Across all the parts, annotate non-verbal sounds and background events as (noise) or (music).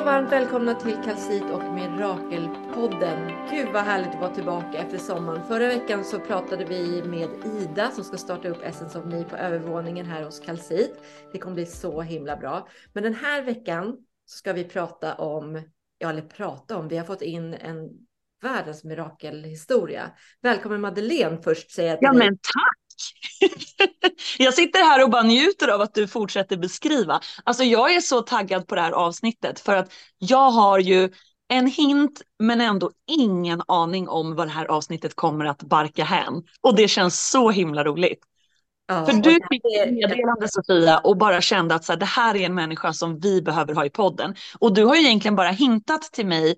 Och varmt välkomna till Kalsit och Mirakelpodden. Gud vad härligt att vara tillbaka efter sommaren. Förra veckan så pratade vi med Ida som ska starta upp Essence of Me på övervåningen här hos Kalsit. Det kommer bli så himla bra. Men den här veckan ska vi prata om, ja eller prata om, vi har fått in en världens mirakelhistoria. Välkommen Madeleine först säger jag Ja men tack! (laughs) jag sitter här och bara njuter av att du fortsätter beskriva. Alltså jag är så taggad på det här avsnittet för att jag har ju en hint men ändå ingen aning om vad det här avsnittet kommer att barka hän. Och det känns så himla roligt. Ja, för du fick ett meddelande Sofia och bara kände att så här, det här är en människa som vi behöver ha i podden. Och du har ju egentligen bara hintat till mig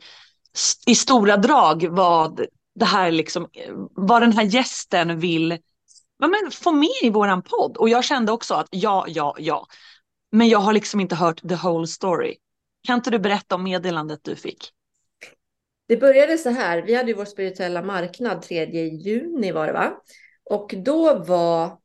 i stora drag vad det här liksom, vad den här gästen vill ja, men få med i våran podd. Och jag kände också att ja, ja, ja. Men jag har liksom inte hört the whole story. Kan inte du berätta om meddelandet du fick? Det började så här. Vi hade ju vår spirituella marknad 3 juni var det va? Och då var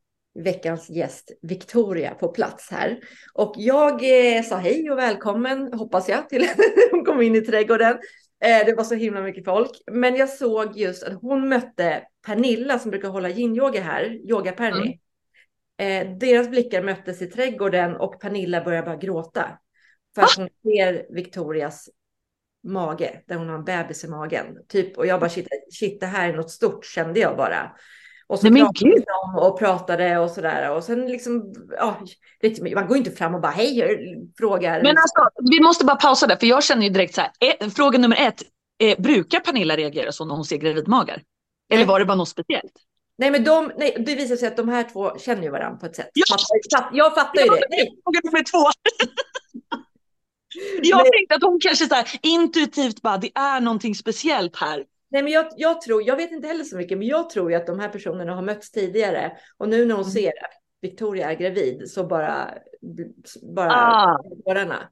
veckans gäst Victoria på plats här. Och jag eh, sa hej och välkommen, hoppas jag, till (laughs) hon kom in i trädgården. Eh, det var så himla mycket folk. Men jag såg just att hon mötte Pernilla som brukar hålla yin-yoga här, Yoga Perni. Mm. Eh, deras blickar möttes i trädgården och Pernilla började bara gråta. För att hon ser Victorias mage, där hon har en bebis i magen. Typ, och jag bara, shit, shit, det här är något stort kände jag bara. Och så Nej, pratade de och pratade och sådär. Och sen liksom, ja, man går inte fram och bara hej, frågar. Men alltså, vi måste bara pausa där, för jag känner ju direkt så här, ett, fråga nummer ett, eh, brukar Pernilla reagera så när hon ser gravidmagar? Eller var det bara något speciellt? Nej, men de, nej, det visar sig att de här två känner ju varandra på ett sätt. Ja. Jag fattar ju det. Nej. Fråga nummer två. (laughs) jag men... tänkte att hon kanske så här, intuitivt bara, det är någonting speciellt här. Nej, men jag, jag, tror, jag vet inte heller så mycket, men jag tror ju att de här personerna har mötts tidigare och nu när hon mm. ser att Victoria är gravid så bara, bara ah,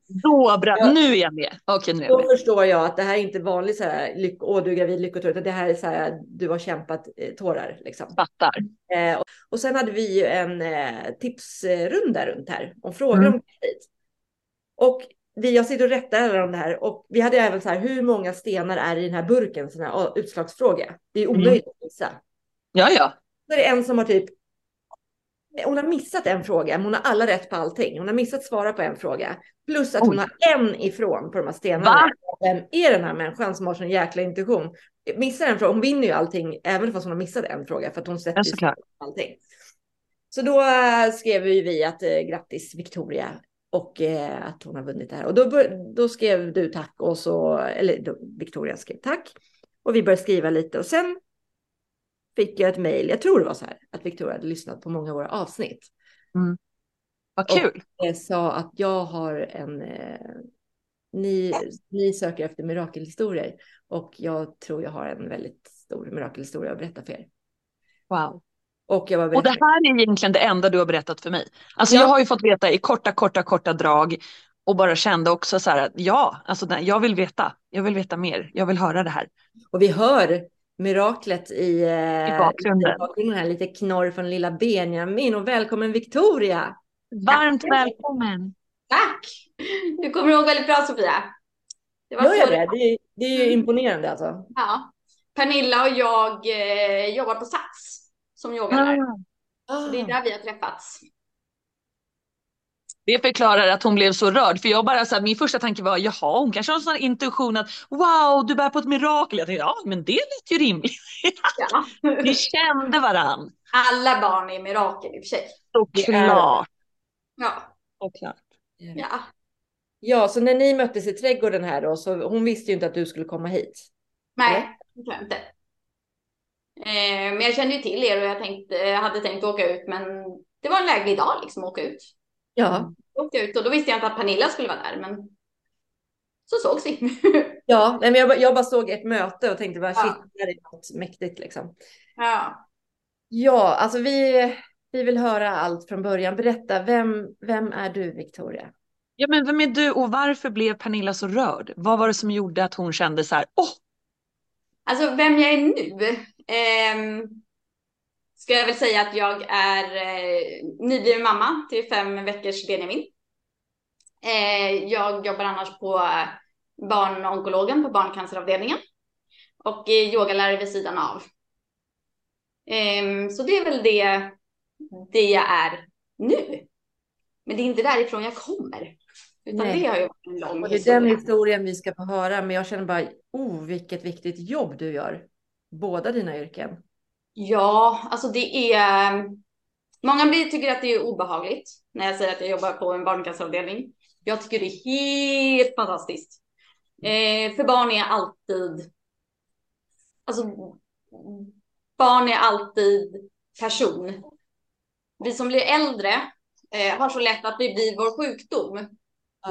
Då bra, ja. nu är jag med. Okay, nu är jag med. Då förstår jag att det här är inte vanligt så här, lyck, åh du är gravid, lyckotår, utan det här är så här, du har kämpat eh, tårar. Liksom. Fattar. Eh, och, och sen hade vi ju en eh, tipsrunda runt här om frågor mm. om gravid. Och vi, jag sitter och rättar alla de här och vi hade även så här, hur många stenar är i den här burken? Sån här utslagsfråga. Det är omöjligt mm. att gissa. Ja, ja. Så är det en som har typ, hon har missat en fråga, men hon har alla rätt på allting. Hon har missat svara på en fråga. Plus att Oj. hon har en ifrån på de här stenarna. Va? Vem är den här människan som har sån jäkla intuition? Missar en fråga, hon vinner ju allting, även fast hon har missat en fråga, för att hon sätter ju allting. Så då äh, skrev vi att eh, grattis Victoria, och eh, att hon har vunnit det här. Och då, då skrev du tack och så, eller då, Victoria skrev tack. Och vi började skriva lite och sen fick jag ett mejl, jag tror det var så här, att Victoria hade lyssnat på många av våra avsnitt. Mm. Vad kul! Och eh, sa att jag har en, eh, ni, ni söker efter mirakelhistorier och jag tror jag har en väldigt stor mirakelhistoria att berätta för er. Wow. Och, jag var och det här är egentligen det enda du har berättat för mig. Alltså ja. jag har ju fått veta i korta, korta, korta drag och bara kände också så här att ja, alltså jag vill veta. Jag vill veta mer. Jag vill höra det här. Och vi hör miraklet i, eh, I bakgrunden. I bakgrunden här, lite knorr från lilla Benjamin och välkommen Victoria. Varmt Tack. välkommen. Tack. Du kommer ihåg väldigt bra Sofia. Det var Gör jag det? Det är, det är ju mm. imponerande alltså. Ja. Pernilla och jag eh, jobbar på Sats som yogalärare. Ah. Så det är där vi har träffats. Det förklarar att hon blev så rörd. För jag bara så här, min första tanke var, jaha, hon kanske har en sån intuition att wow, du bär på ett mirakel. Jag tänkte, ja, men det lät ju rimligt. Ja. (laughs) Ni kände varann. Alla barn är mirakel i och för sig. Såklart. Ja. Såklart. Ja. Ja, så när ni möttes i trädgården här då, så hon visste ju inte att du skulle komma hit. Nej, det tror jag inte. Eh, men jag kände ju till er och jag tänkte, hade tänkt åka ut, men det var en läglig dag liksom att åka ut. Ja. Jag åkte ut och då visste jag inte att Pernilla skulle vara där, men så sågs vi. (laughs) ja, men jag, jag bara såg ett möte och tänkte bara shit, ja. det här är något mäktigt liksom. Ja. Ja, alltså vi, vi vill höra allt från början. Berätta, vem, vem är du Victoria? Ja, men vem är du och varför blev Pernilla så rörd? Vad var det som gjorde att hon kände så här, åh! Oh! Alltså vem jag är nu? Eh, ska jag väl säga att jag är eh, nybliven mamma till fem veckors Benjamin. Eh, jag jobbar annars på barnonkologen på barncanceravdelningen och är yogalärare vid sidan av. Eh, så det är väl det, det jag är nu. Men det är inte därifrån jag kommer. Utan Nej. det har ju varit en lång och Det är historia. den historien vi ska få höra. Men jag känner bara, oh vilket viktigt jobb du gör. Båda dina yrken. Ja, alltså det är... Många tycker att det är obehagligt när jag säger att jag jobbar på en barncanceravdelning. Jag tycker det är helt fantastiskt. Eh, för barn är alltid... Alltså, barn är alltid person. Vi som blir äldre eh, har så lätt att det blir vår sjukdom.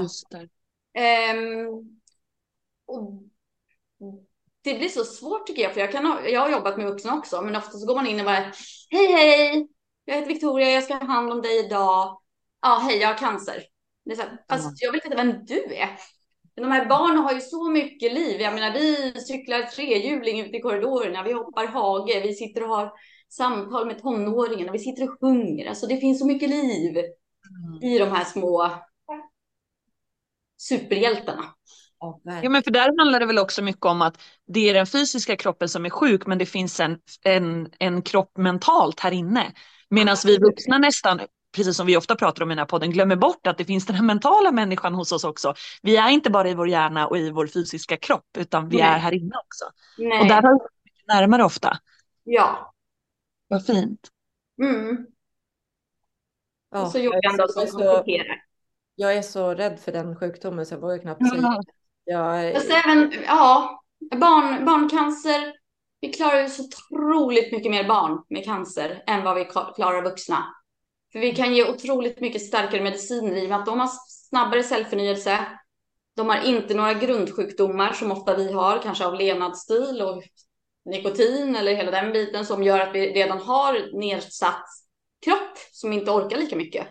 Just det. Eh, och det blir så svårt tycker jag, för jag, kan ha, jag har jobbat med vuxna också, men ofta så går man in och bara hej hej, jag heter Victoria, jag ska ha hand om dig idag. Ja, hej, jag har cancer. Det är så här, fast jag vet inte vem du är. Men de här barnen har ju så mycket liv. Jag menar, vi cyklar trehjuling ute i korridorerna, vi hoppar hage, vi sitter och har samtal med tonåringarna, vi sitter och sjunger. Alltså det finns så mycket liv mm. i de här små superhjältarna. Ja, men för där handlar det väl också mycket om att det är den fysiska kroppen som är sjuk, men det finns en, en, en kropp mentalt här inne. Medan vi vuxna nästan, precis som vi ofta pratar om i den här podden, glömmer bort att det finns den här mentala människan hos oss också. Vi är inte bara i vår hjärna och i vår fysiska kropp, utan vi Nej. är här inne också. Nej. Och där har vi närmare ofta. Ja. Vad fint. Mm. Ja, och så yogan då som kompletterar. Jag är så rädd för den sjukdomen så jag vågar knappt säga. Jag... Fast även, ja, barn, barncancer. Vi klarar ju så otroligt mycket mer barn med cancer än vad vi klarar vuxna. För vi kan ge otroligt mycket starkare mediciner i och med att de har snabbare cellförnyelse. De har inte några grundsjukdomar som ofta vi har, kanske av levnadsstil och nikotin eller hela den biten som gör att vi redan har nedsatt kropp som inte orkar lika mycket.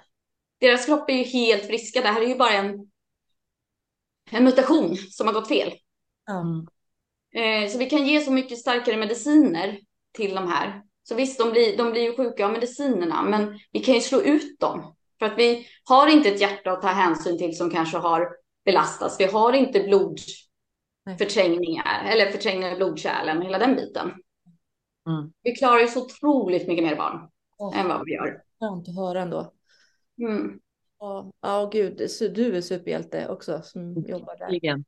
Deras kropp är ju helt friska. Det här är ju bara en, en mutation som har gått fel. Mm. Eh, så vi kan ge så mycket starkare mediciner till de här. Så visst, de blir, de blir ju sjuka av medicinerna, men vi kan ju slå ut dem. För att vi har inte ett hjärta att ta hänsyn till som kanske har belastats. Vi har inte blodförträngningar eller förträngningar i blodkärlen och hela den biten. Mm. Vi klarar ju så otroligt mycket mer barn oh. än vad vi gör. Skönt att höra ändå. Mm. Ja, oh, gud, du är superhjälte också som jobbar där. Igen.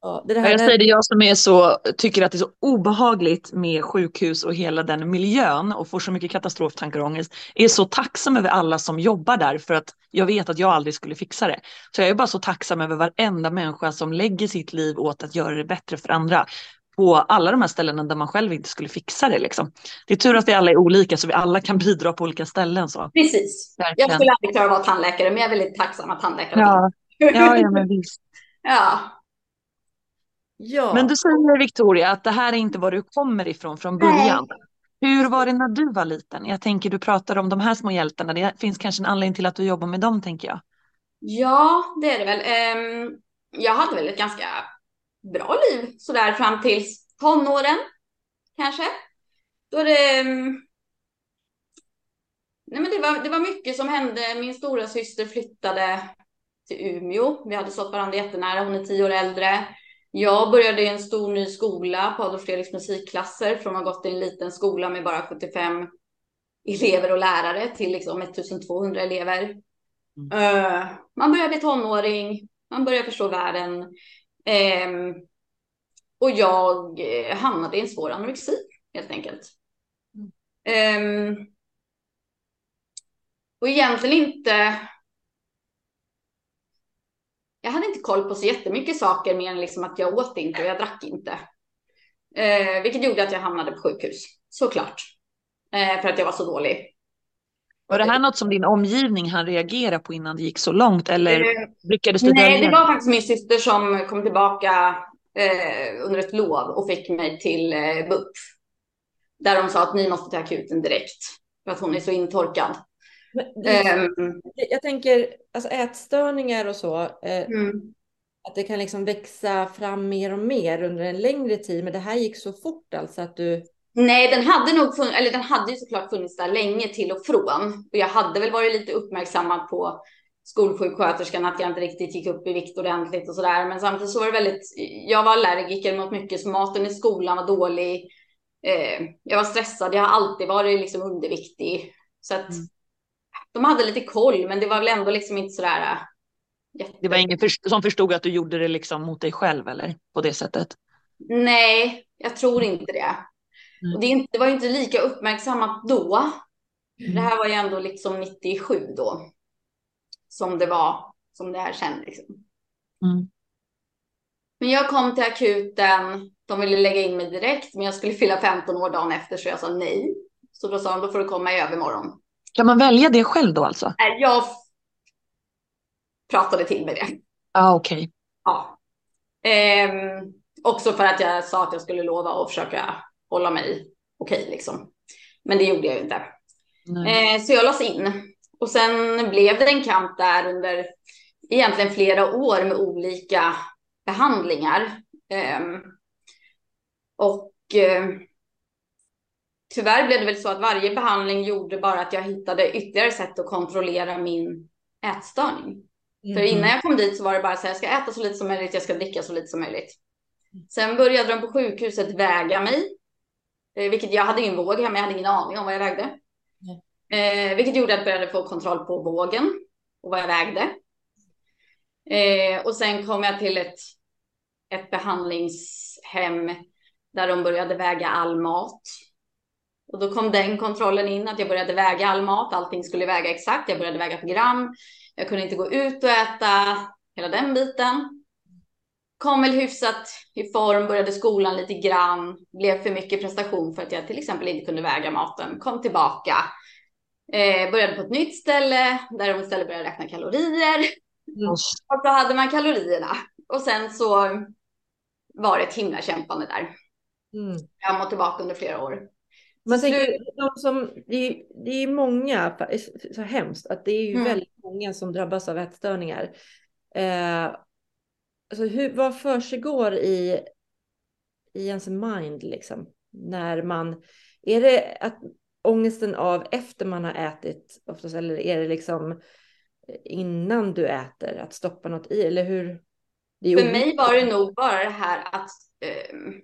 Ja, det här jag säger det, jag som är så, tycker att det är så obehagligt med sjukhus och hela den miljön och får så mycket katastroftankar och ångest, är så tacksam över alla som jobbar där för att jag vet att jag aldrig skulle fixa det. Så jag är bara så tacksam över varenda människa som lägger sitt liv åt att göra det bättre för andra på alla de här ställena där man själv inte skulle fixa det. Liksom. Det är tur att vi alla är olika så vi alla kan bidra på olika ställen. Så. Precis. Verkligen. Jag skulle aldrig klara att vara tandläkare men jag är väldigt tacksam att tandläkare ja. ja, ja, men visst. (laughs) ja. Ja. Men du säger Victoria att det här är inte var du kommer ifrån från början. Nej. Hur var det när du var liten? Jag tänker du pratar om de här små hjältarna. Det finns kanske en anledning till att du jobbar med dem tänker jag. Ja, det är det väl. Ehm, jag hade väl ett ganska bra liv sådär fram till tonåren kanske. Då det, ehm, nej men det, var, det var mycket som hände. Min stora syster flyttade till Umeå. Vi hade stått varandra jättenära. Hon är tio år äldre. Jag började i en stor ny skola på Adolf Fredriks musikklasser från att ha gått i en liten skola med bara 75 elever och lärare till liksom 1200 elever. Mm. Uh, man börjar bli tonåring, man börjar förstå världen. Um, och jag eh, hamnade i en svår anorexi helt enkelt. Mm. Um, och egentligen inte jag hade inte koll på så jättemycket saker mer än liksom att jag åt inte och jag drack inte. Eh, vilket gjorde att jag hamnade på sjukhus, såklart. Eh, för att jag var så dålig. Var det här något som din omgivning hann reagera på innan det gick så långt eller eh, lyckades du Nej, det var faktiskt min syster som kom tillbaka eh, under ett lov och fick mig till eh, BUP. Där de sa att ni måste till akuten direkt för att hon är så intorkad. Det, um, jag tänker, alltså ätstörningar och så, eh, mm. att det kan liksom växa fram mer och mer under en längre tid, men det här gick så fort alltså att du... Nej, den hade nog funnits, eller den hade ju såklart funnits där länge till och från. Och jag hade väl varit lite uppmärksammad på skolsjuksköterskan att jag inte riktigt gick upp i vikt ordentligt och sådär. Men samtidigt så var det väldigt, jag var allergiker mot mycket, så maten i skolan var dålig. Eh, jag var stressad, jag har alltid varit liksom underviktig. Så att mm. de hade lite koll, men det var väl ändå liksom inte sådär. Äh, jätte... Det var ingen som förstod att du gjorde det liksom mot dig själv eller på det sättet? Nej, jag tror inte det. Mm. Och det, inte, det var ju inte lika uppmärksammat då. Mm. Det här var ju ändå liksom 97 då. Som det var, som det här sen liksom. Mm. Men jag kom till akuten. De ville lägga in mig direkt, men jag skulle fylla 15 år dagen efter, så jag sa nej. Så då sa de, då får du komma i övermorgon. Kan man välja det själv då alltså? Jag pratade till mig det. Ah, okej. Okay. Ja. Ehm, också för att jag sa att jag skulle lova och försöka hålla mig okej okay, liksom. Men det gjorde jag ju inte. Eh, så jag lades in. Och sen blev det en kamp där under egentligen flera år med olika behandlingar. Eh, och eh, tyvärr blev det väl så att varje behandling gjorde bara att jag hittade ytterligare sätt att kontrollera min ätstörning. Mm. För innan jag kom dit så var det bara så här, jag ska äta så lite som möjligt, jag ska dricka så lite som möjligt. Sen började de på sjukhuset väga mig, vilket jag hade ingen våg hemma, jag hade ingen aning om vad jag vägde. Eh, vilket gjorde att jag började få kontroll på vågen och vad jag vägde. Eh, och sen kom jag till ett, ett behandlingshem där de började väga all mat. Och då kom den kontrollen in att jag började väga all mat, allting skulle väga exakt, jag började väga på gram. Jag kunde inte gå ut och äta, hela den biten kom väl hyfsat i form, började skolan lite grann, blev för mycket prestation för att jag till exempel inte kunde väga maten, kom tillbaka, eh, började på ett nytt ställe där de istället började räkna kalorier. Mm. Och så hade man kalorierna och sen så var det ett himla kämpande där. Mm. Jag har tillbaka under flera år. Man tänker, de som, det, är, det är många, så hemskt att det är ju mm. väldigt många som drabbas av ätstörningar. Eh, alltså hur, vad försiggår i, i ens mind liksom? När man, är det att ångesten av efter man har ätit oftast eller är det liksom innan du äter att stoppa något i eller hur? För mig var det nog bara det här att um,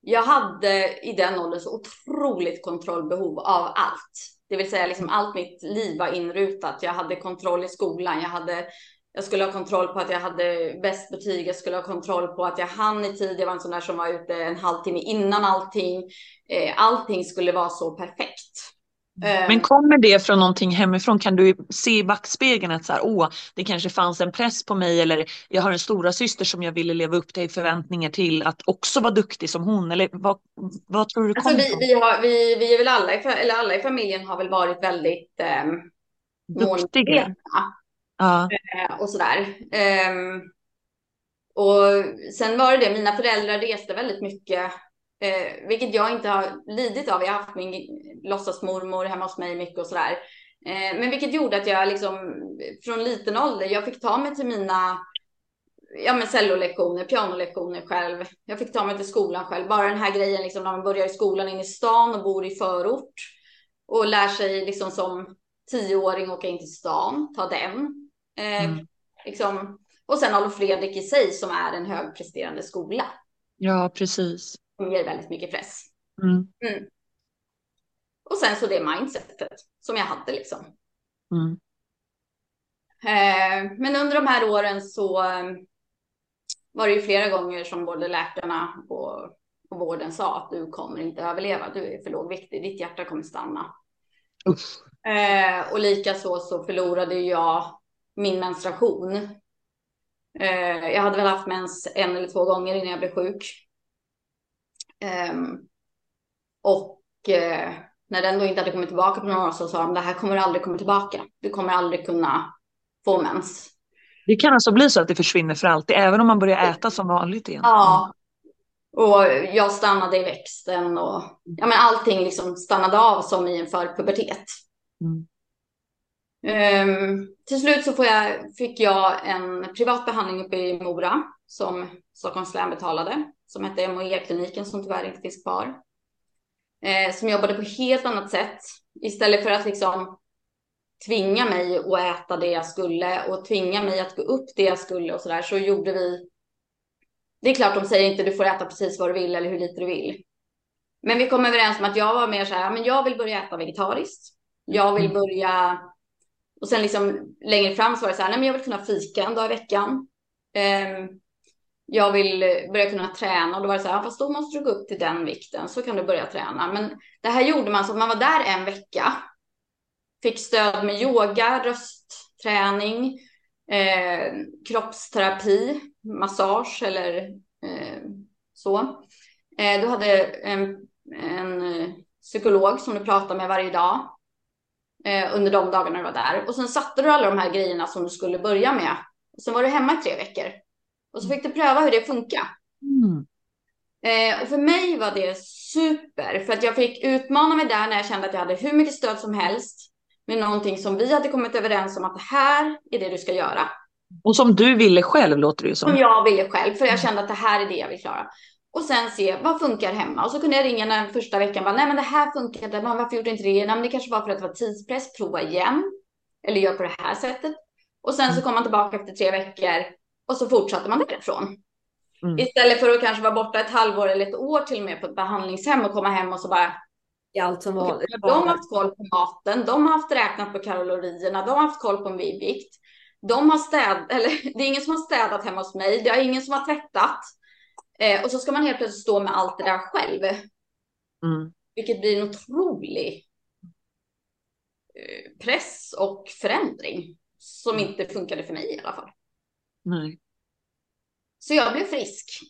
jag hade i den åldern så otroligt kontrollbehov av allt. Det vill säga liksom allt mitt liv var inrutat. Jag hade kontroll i skolan. Jag hade jag skulle ha kontroll på att jag hade bäst betyg. Jag skulle ha kontroll på att jag hann i tid. Jag var en sån där som var ute en halvtimme innan allting. Eh, allting skulle vara så perfekt. Eh, Men kommer det från någonting hemifrån? Kan du se i backspegeln att så här, åh, det kanske fanns en press på mig eller jag har en stora syster som jag ville leva upp till förväntningar till att också vara duktig som hon eller vad, vad tror du alltså, vi, vi, har, vi, vi är väl alla, eller alla i familjen har väl varit väldigt eh, duktiga. Ja. Eh, och sådär. Um, och sen var det det, mina föräldrar reste väldigt mycket, eh, vilket jag inte har lidit av. Jag har haft min låtsasmormor hemma hos mig mycket och sådär. Eh, men vilket gjorde att jag liksom från liten ålder, jag fick ta mig till mina ja, men cellolektioner, pianolektioner själv. Jag fick ta mig till skolan själv. Bara den här grejen liksom när man börjar i skolan in i stan och bor i förort och lär sig liksom som tioåring åka in till stan, ta den. Eh, mm. liksom, och sen Adolf Fredrik i sig som är en högpresterande skola. Ja, precis. Som ger väldigt mycket press. Mm. Mm. Och sen så det mindsetet som jag hade liksom. Mm. Eh, men under de här åren så eh, var det ju flera gånger som både läkarna och, och vården sa att du kommer inte överleva, du är för lågviktig, ditt hjärta kommer stanna. Eh, och likaså så förlorade jag min menstruation. Eh, jag hade väl haft mens en eller två gånger innan jag blev sjuk. Ehm, och eh, när den då inte hade kommit tillbaka på några år så sa de det här kommer aldrig komma tillbaka. Du kommer aldrig kunna få mens. Det kan alltså bli så att det försvinner för alltid, även om man börjar äta som vanligt igen. Ja. Och jag stannade i växten och ja, men allting liksom stannade av som i en förpubertet. Mm. Um, till slut så jag, fick jag en privat behandling uppe i Mora som Stockholms län betalade, som hette MOE-kliniken som tyvärr inte finns kvar. Eh, som jobbade på helt annat sätt. Istället för att liksom tvinga mig att äta det jag skulle och tvinga mig att gå upp det jag skulle och sådär så gjorde vi. Det är klart de säger inte du får äta precis vad du vill eller hur lite du vill. Men vi kom överens om att jag var mer så här, men jag vill börja äta vegetariskt. Jag vill börja och sen liksom längre fram så var det så här, nej men jag vill kunna fika en dag i veckan. Um, jag vill börja kunna träna och då var det så här, fast då måste du gå upp till den vikten så kan du börja träna. Men det här gjorde man så att man var där en vecka. Fick stöd med yoga, röstträning, eh, kroppsterapi, massage eller eh, så. Eh, du hade en, en psykolog som du pratade med varje dag eh, under de dagarna du var där. Och sen satte du alla de här grejerna som du skulle börja med. Och sen var du hemma i tre veckor. Och så fick du pröva hur det funkar. Mm. Eh, och för mig var det super, för att jag fick utmana mig där när jag kände att jag hade hur mycket stöd som helst med någonting som vi hade kommit överens om att det här är det du ska göra. Och som du ville själv låter det ju som. Som jag ville själv, för jag kände att det här är det jag vill klara. Och sen se vad funkar hemma. Och så kunde jag ringa den första veckan. Bara, Nej, men det här funkar inte. Varför gjorde inte det? Nej, men det kanske var för att det var tidspress. Prova igen. Eller gör på det här sättet. Och sen så kom man tillbaka efter tre veckor och så fortsatte man därifrån. Mm. Istället för att kanske vara borta ett halvår eller ett år till och med på ett behandlingshem och komma hem och så bara. I allt som var. De har haft koll på maten. De har haft räknat på kalorierna. De har haft koll på min vikt. De har städat, eller (laughs) det är ingen som har städat hemma hos mig. Det är ingen som har tvättat. Eh, och så ska man helt plötsligt stå med allt det där själv. Mm. Vilket blir en otrolig eh, press och förändring som mm. inte funkade för mig i alla fall. Nej. Så jag blev frisk.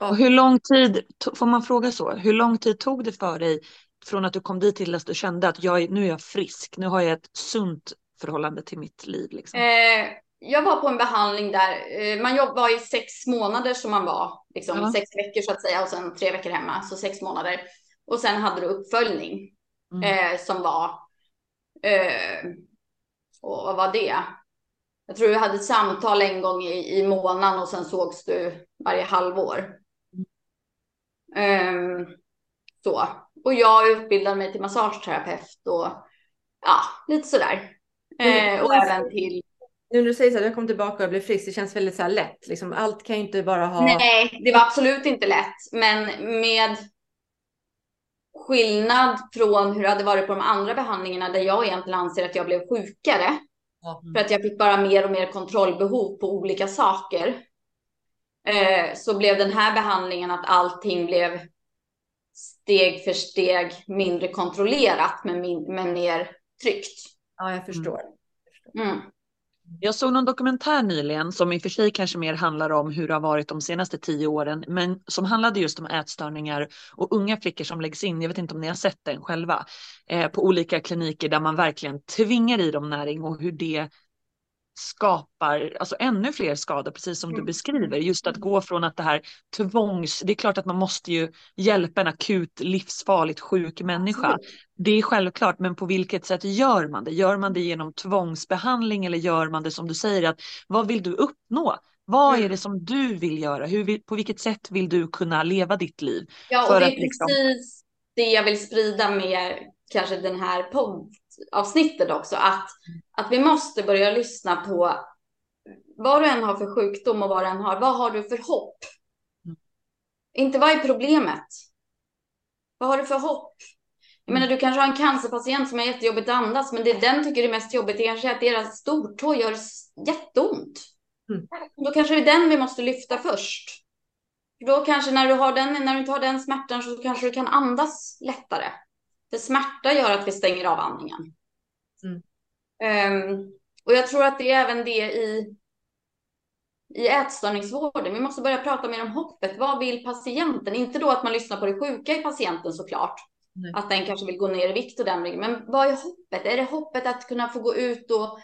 Och hur lång tid, får man fråga så, hur lång tid tog det för dig från att du kom dit till att du kände att jag, nu är jag frisk, nu har jag ett sunt förhållande till mitt liv? Liksom? Eh, jag var på en behandling där eh, man var i sex månader som man var, liksom ja. sex veckor så att säga och sen tre veckor hemma, så sex månader. Och sen hade du uppföljning mm. eh, som var, eh, och vad var det? Jag tror du hade samtal en gång i, i månaden och sen sågs du varje halvår. Mm. Um, så. Och jag utbildade mig till massageterapeut och ja, lite sådär. Mm. Uh, och även till nu när du säger så att jag kom tillbaka och blev frisk, det känns väldigt så här lätt. Liksom, allt kan ju inte bara ha... Nej, det var absolut inte lätt. Men med skillnad från hur det hade varit på de andra behandlingarna där jag egentligen anser att jag blev sjukare. Mm. För att jag fick bara mer och mer kontrollbehov på olika saker. Eh, så blev den här behandlingen att allting blev steg för steg mindre kontrollerat men, min, men mer tryggt. Ja, jag förstår. Mm. Jag såg någon dokumentär nyligen som i och för sig kanske mer handlar om hur det har varit de senaste tio åren, men som handlade just om ätstörningar och unga flickor som läggs in. Jag vet inte om ni har sett den själva eh, på olika kliniker där man verkligen tvingar i dem näring och hur det skapar alltså ännu fler skador, precis som du mm. beskriver. Just att gå från att det här tvångs... Det är klart att man måste ju hjälpa en akut livsfarligt sjuk människa. Det är självklart, men på vilket sätt gör man det? Gör man det genom tvångsbehandling eller gör man det som du säger att vad vill du uppnå? Vad mm. är det som du vill göra? Hur, på vilket sätt vill du kunna leva ditt liv? Ja, och det är liksom... precis det jag vill sprida med kanske den här poddavsnittet också. Att, att vi måste börja lyssna på vad du än har för sjukdom och vad du än har. Vad har du för hopp? Mm. Inte vad är problemet? Vad har du för hopp? Jag menar, du kanske har en cancerpatient som är jättejobbigt att andas, men det den tycker är mest jobbigt det kanske är att deras stortå gör jätteont. Mm. Då kanske det är den vi måste lyfta först. Då kanske när du, har den, när du inte har den smärtan så kanske du kan andas lättare. För smärta gör att vi stänger av andningen. Mm. Um, och jag tror att det är även det i, i ätstörningsvården. Vi måste börja prata mer om hoppet. Vad vill patienten? Inte då att man lyssnar på det sjuka i patienten såklart. Nej. Att den kanske vill gå ner i vikt och den Men vad är hoppet? Är det hoppet att kunna få gå ut och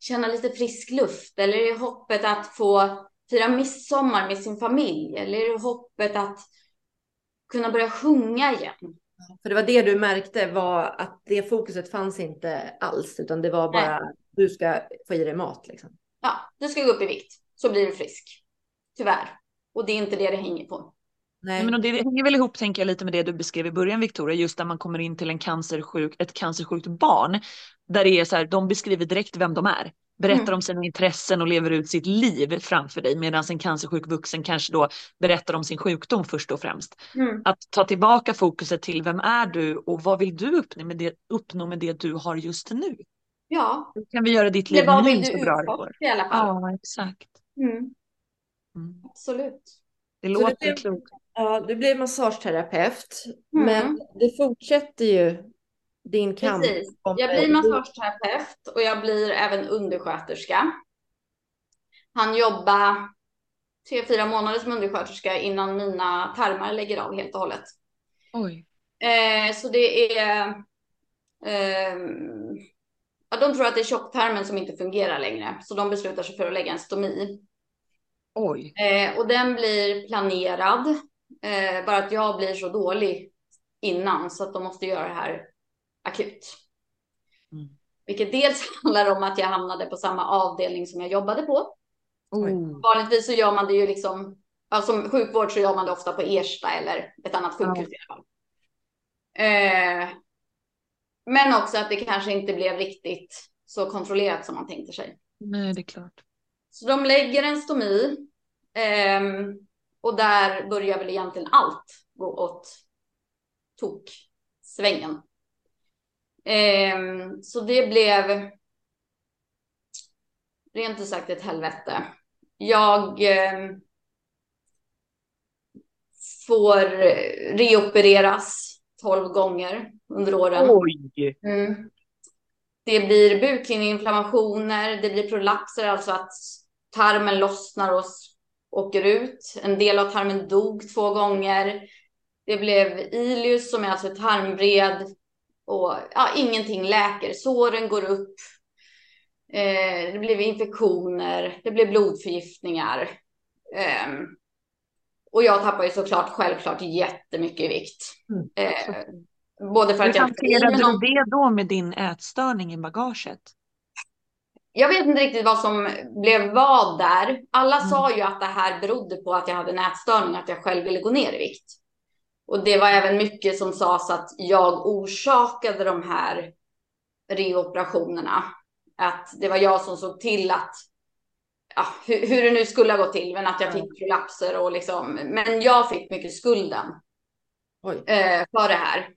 känna lite frisk luft? Eller är det hoppet att få fira midsommar med sin familj? Eller är det hoppet att kunna börja sjunga igen? För det var det du märkte var att det fokuset fanns inte alls, utan det var bara Nej. du ska få i dig mat. Liksom. Ja, du ska gå upp i vikt så blir du frisk. Tyvärr. Och det är inte det det hänger på. Nej. Men det hänger väl ihop tänker jag lite med det du beskrev i början Victoria, just när man kommer in till en cancersjuk, ett cancersjukt barn. Där det är så här, de beskriver direkt vem de är. Berättar mm. om sina intressen och lever ut sitt liv framför dig medan en cancersjuk vuxen kanske då berättar om sin sjukdom först och främst. Mm. Att ta tillbaka fokuset till vem är du och vad vill du uppnå med det, uppnå med det du har just nu? Ja. Hur kan vi göra ditt liv nu så bra det går? I alla fall. Ja, exakt. Mm. Mm. Absolut. Det låter klokt. Ja, du blev massageterapeut, mm. men det fortsätter ju din kamp. Precis. Jag blir massageterapeut och jag blir även undersköterska. Han jobbar tre, fyra månader som undersköterska innan mina tarmar lägger av helt och hållet. Oj. Eh, så det är... Eh, ja, de tror att det är tjocktarmen som inte fungerar längre, så de beslutar sig för att lägga en stomi. Oj. Eh, och den blir planerad, eh, bara att jag blir så dålig innan så att de måste göra det här akut. Mm. Vilket dels (laughs) handlar om att jag hamnade på samma avdelning som jag jobbade på. Mm. Vanligtvis så gör man det ju liksom, ja, som sjukvård så gör man det ofta på Ersta eller ett annat sjukhus i alla fall. Eh, men också att det kanske inte blev riktigt så kontrollerat som man tänkte sig. Nej, det är klart. Så de lägger en stomi eh, och där börjar väl egentligen allt gå åt tok svängen. Så det blev rent ut sagt ett helvete. Jag eh, får reopereras tolv gånger under åren. Oj! Mm. Det blir bukhinneinflammationer, det blir prolapser, alltså att tarmen lossnar och åker ut. En del av tarmen dog två gånger. Det blev ilius som är alltså tarmvred och ja, ingenting läker. Såren går upp. Eh, det blev infektioner, det blev blodförgiftningar. Eh, och jag tappar ju såklart självklart jättemycket vikt. Mm. Eh, både för Hur att jag... hanterade du det då med din ätstörning i bagaget? Jag vet inte riktigt vad som blev vad där. Alla mm. sa ju att det här berodde på att jag hade en ätstörning, att jag själv ville gå ner i vikt. Och det var även mycket som sades att jag orsakade de här reoperationerna. Att det var jag som såg till att, ja, hur, hur det nu skulle ha gått till, men att jag fick prolapser och liksom, men jag fick mycket skulden eh, för det här.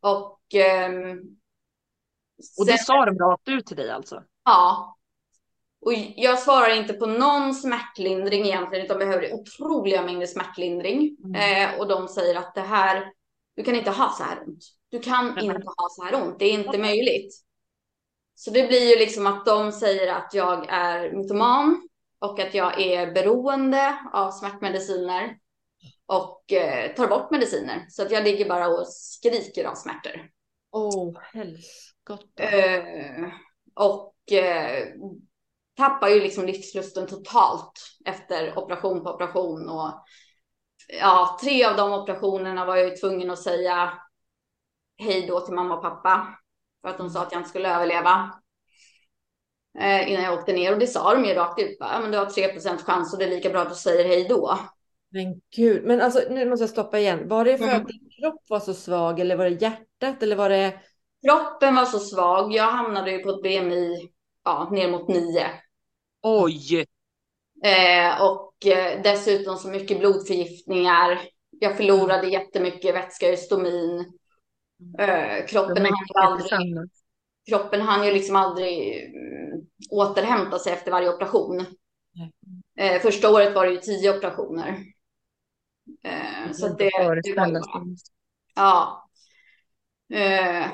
Och, eh, och det sen, sa de rakt ut till dig alltså? Ja. Och jag svarar inte på någon smärtlindring egentligen, utan behöver otroliga mängder smärtlindring. Mm. Eh, och de säger att det här, du kan inte ha så här ont. Du kan inte ha så här ont, det är inte möjligt. Så det blir ju liksom att de säger att jag är mytoman och att jag är beroende av smärtmediciner och eh, tar bort mediciner. Så att jag ligger bara och skriker av smärtor. Åh, oh, helskotta. Eh, och eh, tappar ju liksom livslusten totalt efter operation på operation. Och ja, tre av de operationerna var jag ju tvungen att säga hej då till mamma och pappa. För att de sa att jag inte skulle överleva. Eh, innan jag åkte ner och det sa de ju rakt ut. Ja, men du har 3% chans och det är lika bra att du säger hej då. Men gud, men alltså nu måste jag stoppa igen. Var det för mm. att din kropp var så svag eller var det hjärtat eller var det? Kroppen var så svag. Jag hamnade ju på ett BMI ja, ner mot 9. Oj! Eh, och eh, dessutom så mycket blodförgiftningar. Jag förlorade jättemycket vätska i stomin. Eh, kroppen, hann ju aldrig, kroppen hann ju liksom aldrig mm, återhämta sig efter varje operation. Eh, första året var det ju tio operationer. Eh, så det, det var Ja. Eh,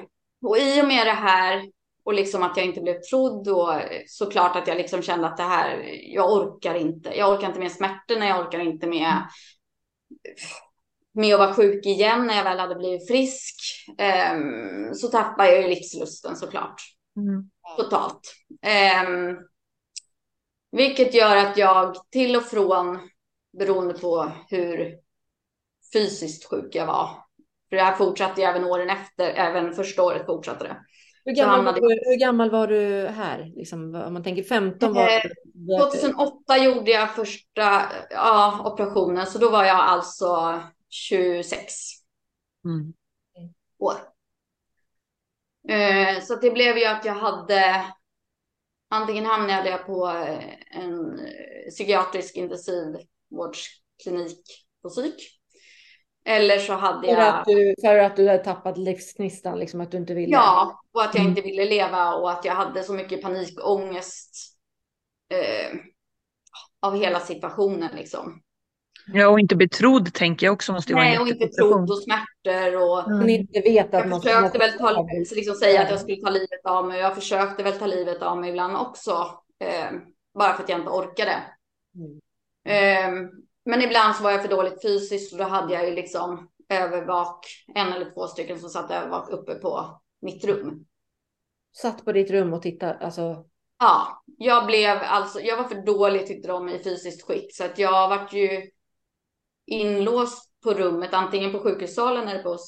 och i och med det här och liksom att jag inte blev trodd och såklart att jag liksom kände att det här, jag orkar inte. Jag orkar inte med smärtorna, jag orkar inte med, med att vara sjuk igen när jag väl hade blivit frisk. Um, så tappade jag ju livslusten såklart. Mm. Totalt. Um, vilket gör att jag till och från, beroende på hur fysiskt sjuk jag var, för det här fortsatte ju även åren efter, även första året fortsatte det. Hur gammal, hamnade... var, du, hur gammal var du här? Liksom, om man tänker 15 var... Eh, 2008 gjorde jag första ja, operationen, så då var jag alltså 26 Mm. år. Eh, så det blev ju att jag hade antingen hamnade jag på eh, en eh, psykiatrisk intensivvårdsklinik på psyk. Eller så hade För jag... att du, för att du hade tappat livsgnistan, liksom att du inte ville. Ja, och att jag Mm. inte ville leva och att jag hade så mycket panikångest eh, av hela situationen liksom. Ja, och inte betrodd tänker jag också måste Nej, och inte jätteprestation. trodd och smärtor och Men inte vet att jag man försökte väl ta, liksom säga att jag skulle ta livet av mig. Jag försökte väl ta livet av mig ibland också. Eh, bara för att jag inte orkade. Mm. Eh, men ibland så var jag för dåligt fysiskt och då hade jag ju liksom övervak, en eller två stycken som satt övervak uppe på mitt rum. Satt på ditt rum och tittade, alltså. Ja, jag blev alltså, jag var för dålig tyckte de i fysiskt skick så att jag vart ju inlåst på rummet, antingen på sjukhussalen eller på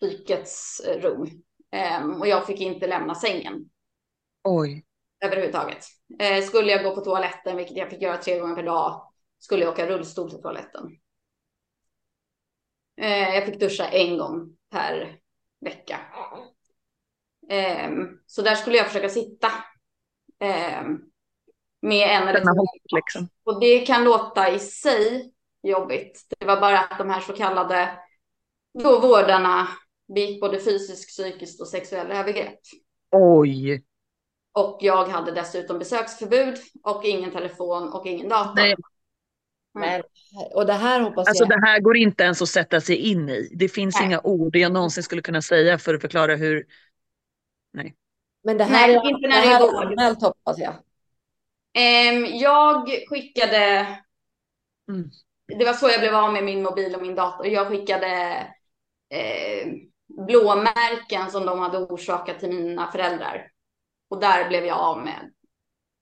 psykets rum. Ehm, och jag fick inte lämna sängen Oj. överhuvudtaget. Eh, skulle jag gå på toaletten, vilket jag fick göra tre gånger per dag, skulle jag åka rullstol till toaletten. Eh, jag fick duscha en gång per vecka. Ehm, så där skulle jag försöka sitta. Ehm, med en eller två. liksom. Och det kan låta i sig jobbigt. Det var bara att de här så kallade då vårdarna begick både fysiskt, psykiskt och sexuella övergrepp. Oj. Och jag hade dessutom besöksförbud och ingen telefon och ingen dator. Nej. Men, och det här hoppas Alltså jag. det här går inte ens att sätta sig in i. Det finns Nej. inga ord jag någonsin skulle kunna säga för att förklara hur. Men det här Nej, är, inte det när det är här vård. är anmält hoppas jag. Ehm, jag skickade, Mm. det var så jag blev av med min mobil och min dator. Jag skickade eh, blåmärken som de hade orsakat till mina föräldrar. Och där blev jag av med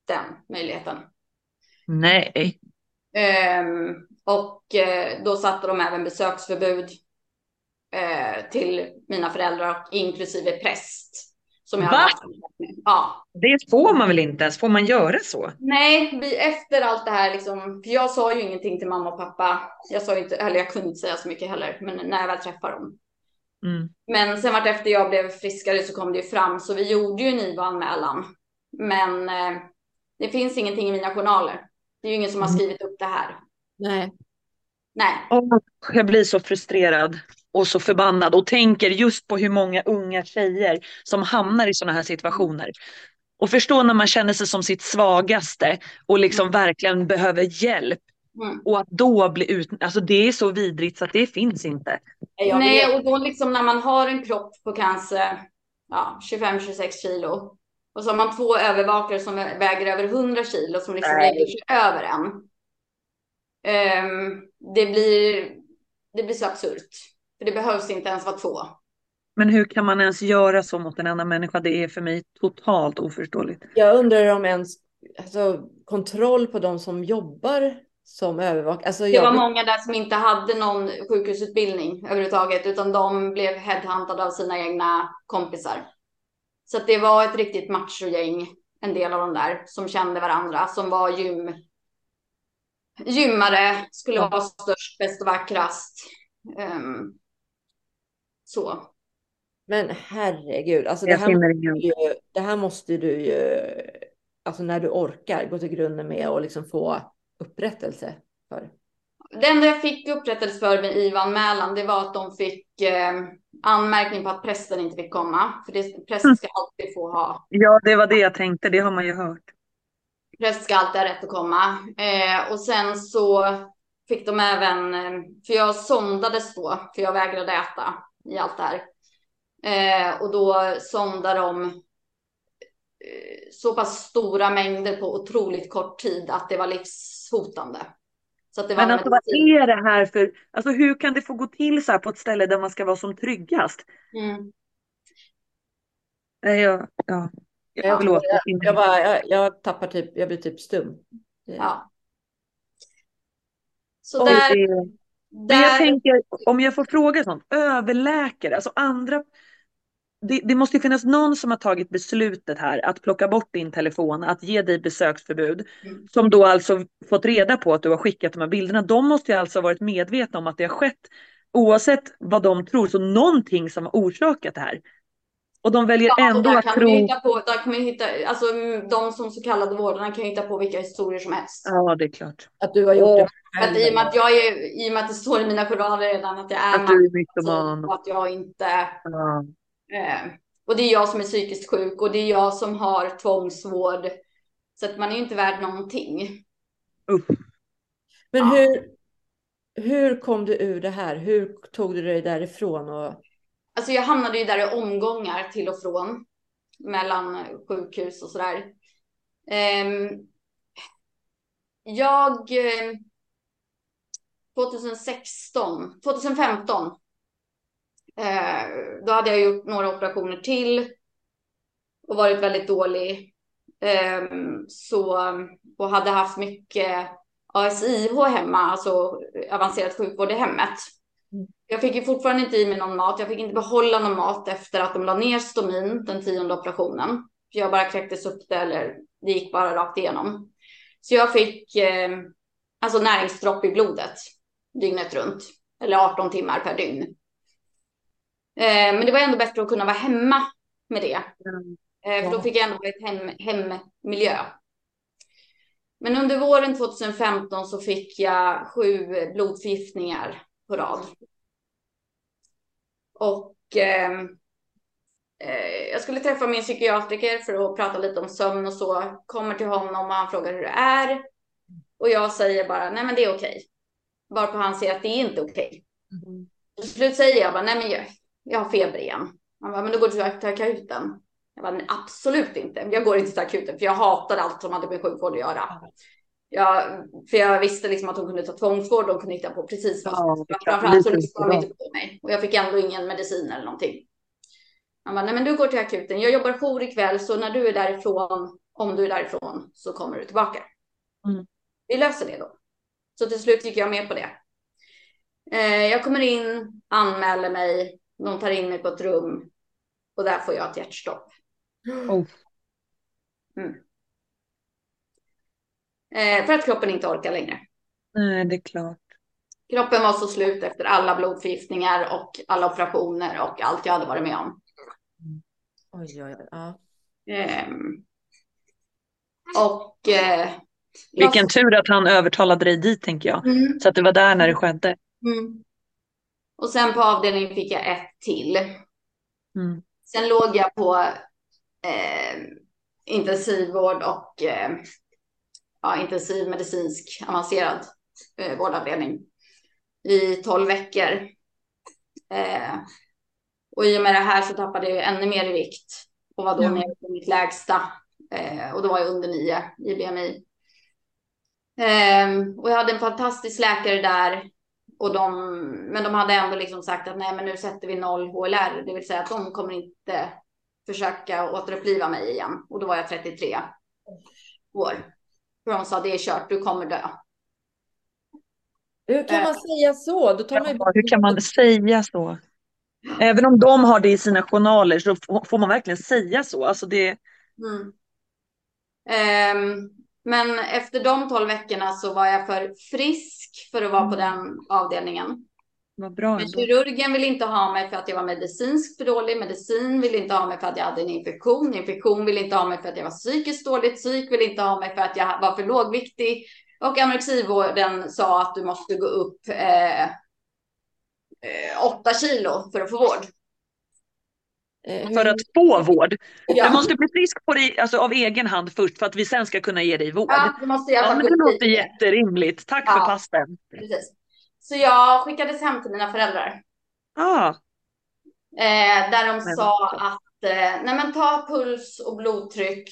den möjligheten. Nej. Ehm, och eh, då satte de även besöksförbud eh, till mina föräldrar och inklusive präst. Som jag Va? Ja. Det får man väl inte ens? Får man göra så? Nej, efter allt det här liksom, för jag sa ju ingenting till mamma och pappa. Jag sa inte, eller jag kunde inte säga så mycket heller, men när jag väl träffade dem. Mm. Men sen vart efter jag blev friskare så kom det ju fram, så vi gjorde ju en IVA-anmälan. Men eh, det finns ingenting i mina journaler. Det är ju ingen som har Mm. skrivit upp det här. Nej. Nej. Jag blir så frustrerad och så förbannad och tänker just på hur många unga tjejer som hamnar i sådana här situationer. Och förstå när man känner sig som sitt svagaste och liksom verkligen behöver hjälp Mm. och att då bli ut, alltså det är så vidrigt så att det finns inte. Nej, och då liksom när man har en kropp på kanske ja, 25-26 kilo och så har man två övervakare som väger över 100 kilo som liksom Nej. lägger sig över en. Ehm, det, blir, det blir så absurt. För det behövs inte ens vara två. Men hur kan man ens göra så mot en annan människa? Det är för mig totalt oförståeligt. Jag undrar om ens alltså, kontroll på de som jobbar som övervakare. Alltså, Det jag, var många där som inte hade någon sjukhusutbildning överhuvudtaget, utan de blev headhuntade av sina egna kompisar. Så att det var ett riktigt machogäng, en del av de där, som kände varandra, som var gym, gymmare, skulle vara störst, bäst och vackrast. Ehm, så. Men herregud, alltså det här, måste ju, det här måste du ju, alltså när du orkar, gå till grunden med och liksom få upprättelse för. Det enda jag fick upprättelse för med IVA-anmälan, det var att de fick eh, anmärkning på att prästen inte fick komma. För det, prästen ska alltid få ha Ja, det var det jag tänkte. Det har man ju hört. Präst ska alltid ha rätt att komma. Eh, och sen så fick de även, eh, för jag sondades då, för jag vägrade äta i allt det här. Eh, och då sondade de eh, så pass stora mängder på otroligt kort tid att det var livshotande. Så att det var Men alltså vad är det här för, alltså hur kan det få gå till så här på ett ställe där man ska vara som tryggast? Mm. Nej, jag, ja. Jag, Förlåt. jag, jag, bara, jag, jag tappar typ, jag blir typ stum. Ja. Så Oj, där, Det- Men jag där tänker, om jag får fråga sånt, överläkare, alltså andra det, det måste ju finnas någon som har tagit beslutet här att plocka bort din telefon, att ge dig besöksförbud. Mm. Som då alltså fått reda på att du har skickat de här bilderna. De måste ju alltså ha varit medvetna om att det har skett oavsett vad de tror, så någonting som har orsakat det här. Och de väljer Ja, ändå där att kan tro... man hitta på, där kan man hitta, alltså de som så kallade vårdarna kan ju hitta på vilka historier som helst. Ja, det är klart. Att du har gjort Åh, det att i, och med att jag är, I och med att det står i mina journaler redan att jag är Att du är mytoman. och att jag inte... Ja. Eh, och det är jag som är psykiskt sjuk och det är jag som har tvångsvård. Så att man är ju inte värd någonting. Usch. Men Ja. hur, hur kom du ur det här? Hur tog du dig därifrån? Och... Alltså jag hamnade ju där i omgångar till och från. Mellan sjukhus och sådär. Ehm, jag... eh, 2016, 2015. Eh, då hade jag gjort några operationer till. Och varit väldigt dålig. Ehm, så, och hade haft mycket ASIH hemma, alltså avancerad sjukvård i hemmet. Jag fick ju fortfarande inte i mig någon mat. Jag fick inte behålla någon mat efter att de la ner stomin den tionde operationen. Jag bara kräktes upp det eller det gick bara rakt igenom. Så jag fick eh, alltså näringsdropp i blodet dygnet runt. Eller 18 timmar per dygn. Eh, men det var ändå bättre att kunna vara hemma med det. Eh, för då fick jag ändå ett hem, hemmiljö. Men under våren 2015 så fick jag sju blodförgiftningar på rad. Och ehm, eh, jag skulle träffa min psykiatriker för att prata lite om sömn och så. Kommer till honom och han frågar hur det är. Och jag säger bara, nej men det är okej. Varpå han säger att det är inte okej. Till slut säger jag bara, nej men jag, har feber igen. Han bara, men då går du till akuten. Jag bara, nej, absolut inte. Jag går inte till akuten för jag hatar allt som hade med sjukvård att göra. Jag, för jag visste liksom att de kunde ta tvångsvård, de kunde hitta på precis vad är klart. Framförallt så lyssnade de inte på mig. Och jag fick ändå ingen medicin eller någonting. Han bara, nej men du går till akuten. Jag jobbar jour ikväll, så när du är därifrån, om du är därifrån, så kommer du tillbaka. Mm. Vi löser det då. Så till slut gick jag med på det. Eh, jag kommer in, anmäler mig, de tar in mig på ett rum och där får jag ett hjärtstopp. Oh. Eh, för att kroppen inte orkar längre. Nej, det är klart. Kroppen var så slut efter alla blodförgiftningar och alla operationer och allt jag hade varit med om. Oj, oj, oj. Ja. Ehm, och... Eh, Vilken tur att han övertalade dig dit tänker jag. Mm, Så att det var där när det skedde. mm. Och sen på avdelningen fick jag ett till. Mm. Sen låg jag på eh, intensivvård och eh, ja, intensivmedicinsk avancerad eh, vårdavdelning i 12 veckor. Eh, och i och med det här så tappade jag ännu mer i vikt och var då Ja. nere på mitt lägsta. Eh, och då var jag under 9 i BMI. Eh, och jag hade en fantastisk läkare där. Och de, men de hade ändå liksom sagt att nej, men nu sätter vi noll HLR, det vill säga att de kommer inte försöka återuppliva mig igen. Och då var jag 33 år. För de sa det är kört, du kommer dö. Hur kan man säga så? Då tar man ju Ja, hur kan man säga så? Även om de har det i sina journaler så får man verkligen säga så. Alltså det, Mm. Ehm, men efter de 12 veckorna så var jag för frisk för att vara på den avdelningen. var bra Men kirurgen ville inte ha mig för att jag var medicinskt för dålig. Medicin ville inte ha mig för att jag hade en infektion. Infektion ville inte ha mig för att jag var psykiskt dåligt. Psyk ville inte ha mig för att jag var för lågviktig. Och anorexivården sa att du måste gå upp eh, eh, 8 kilo för att få vård. Eh, För att få vård. Ja. Du måste bli frisk på dig, alltså av egen hand först för att vi sen ska kunna ge dig vård. Ja, du måste Ja, men det låter jätterimligt. Tack Ja. för passen. Precis. Så jag skickades hem till mina föräldrar. Ah, Eh, där de Men- sa att eh, nej men ta puls och blodtryck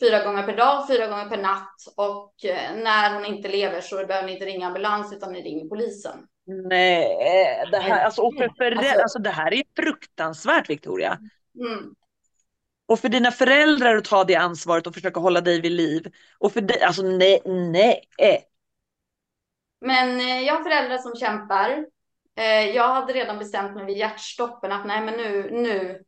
fyra gånger per dag, fyra gånger per natt. Och eh, när hon inte lever så behöver ni inte ringa ambulans utan ni ringer polisen. Nej, det här, alltså, och för, för, Alltså- alltså, det här är fruktansvärt Victoria. Mm. Och för dina föräldrar att ta det ansvaret och försöka hålla dig vid liv. Och för dig, alltså nej, nej. Men eh, jag har föräldrar som kämpar. Eh, jag hade redan bestämt mig vid hjärtstoppen att nej men nu, nu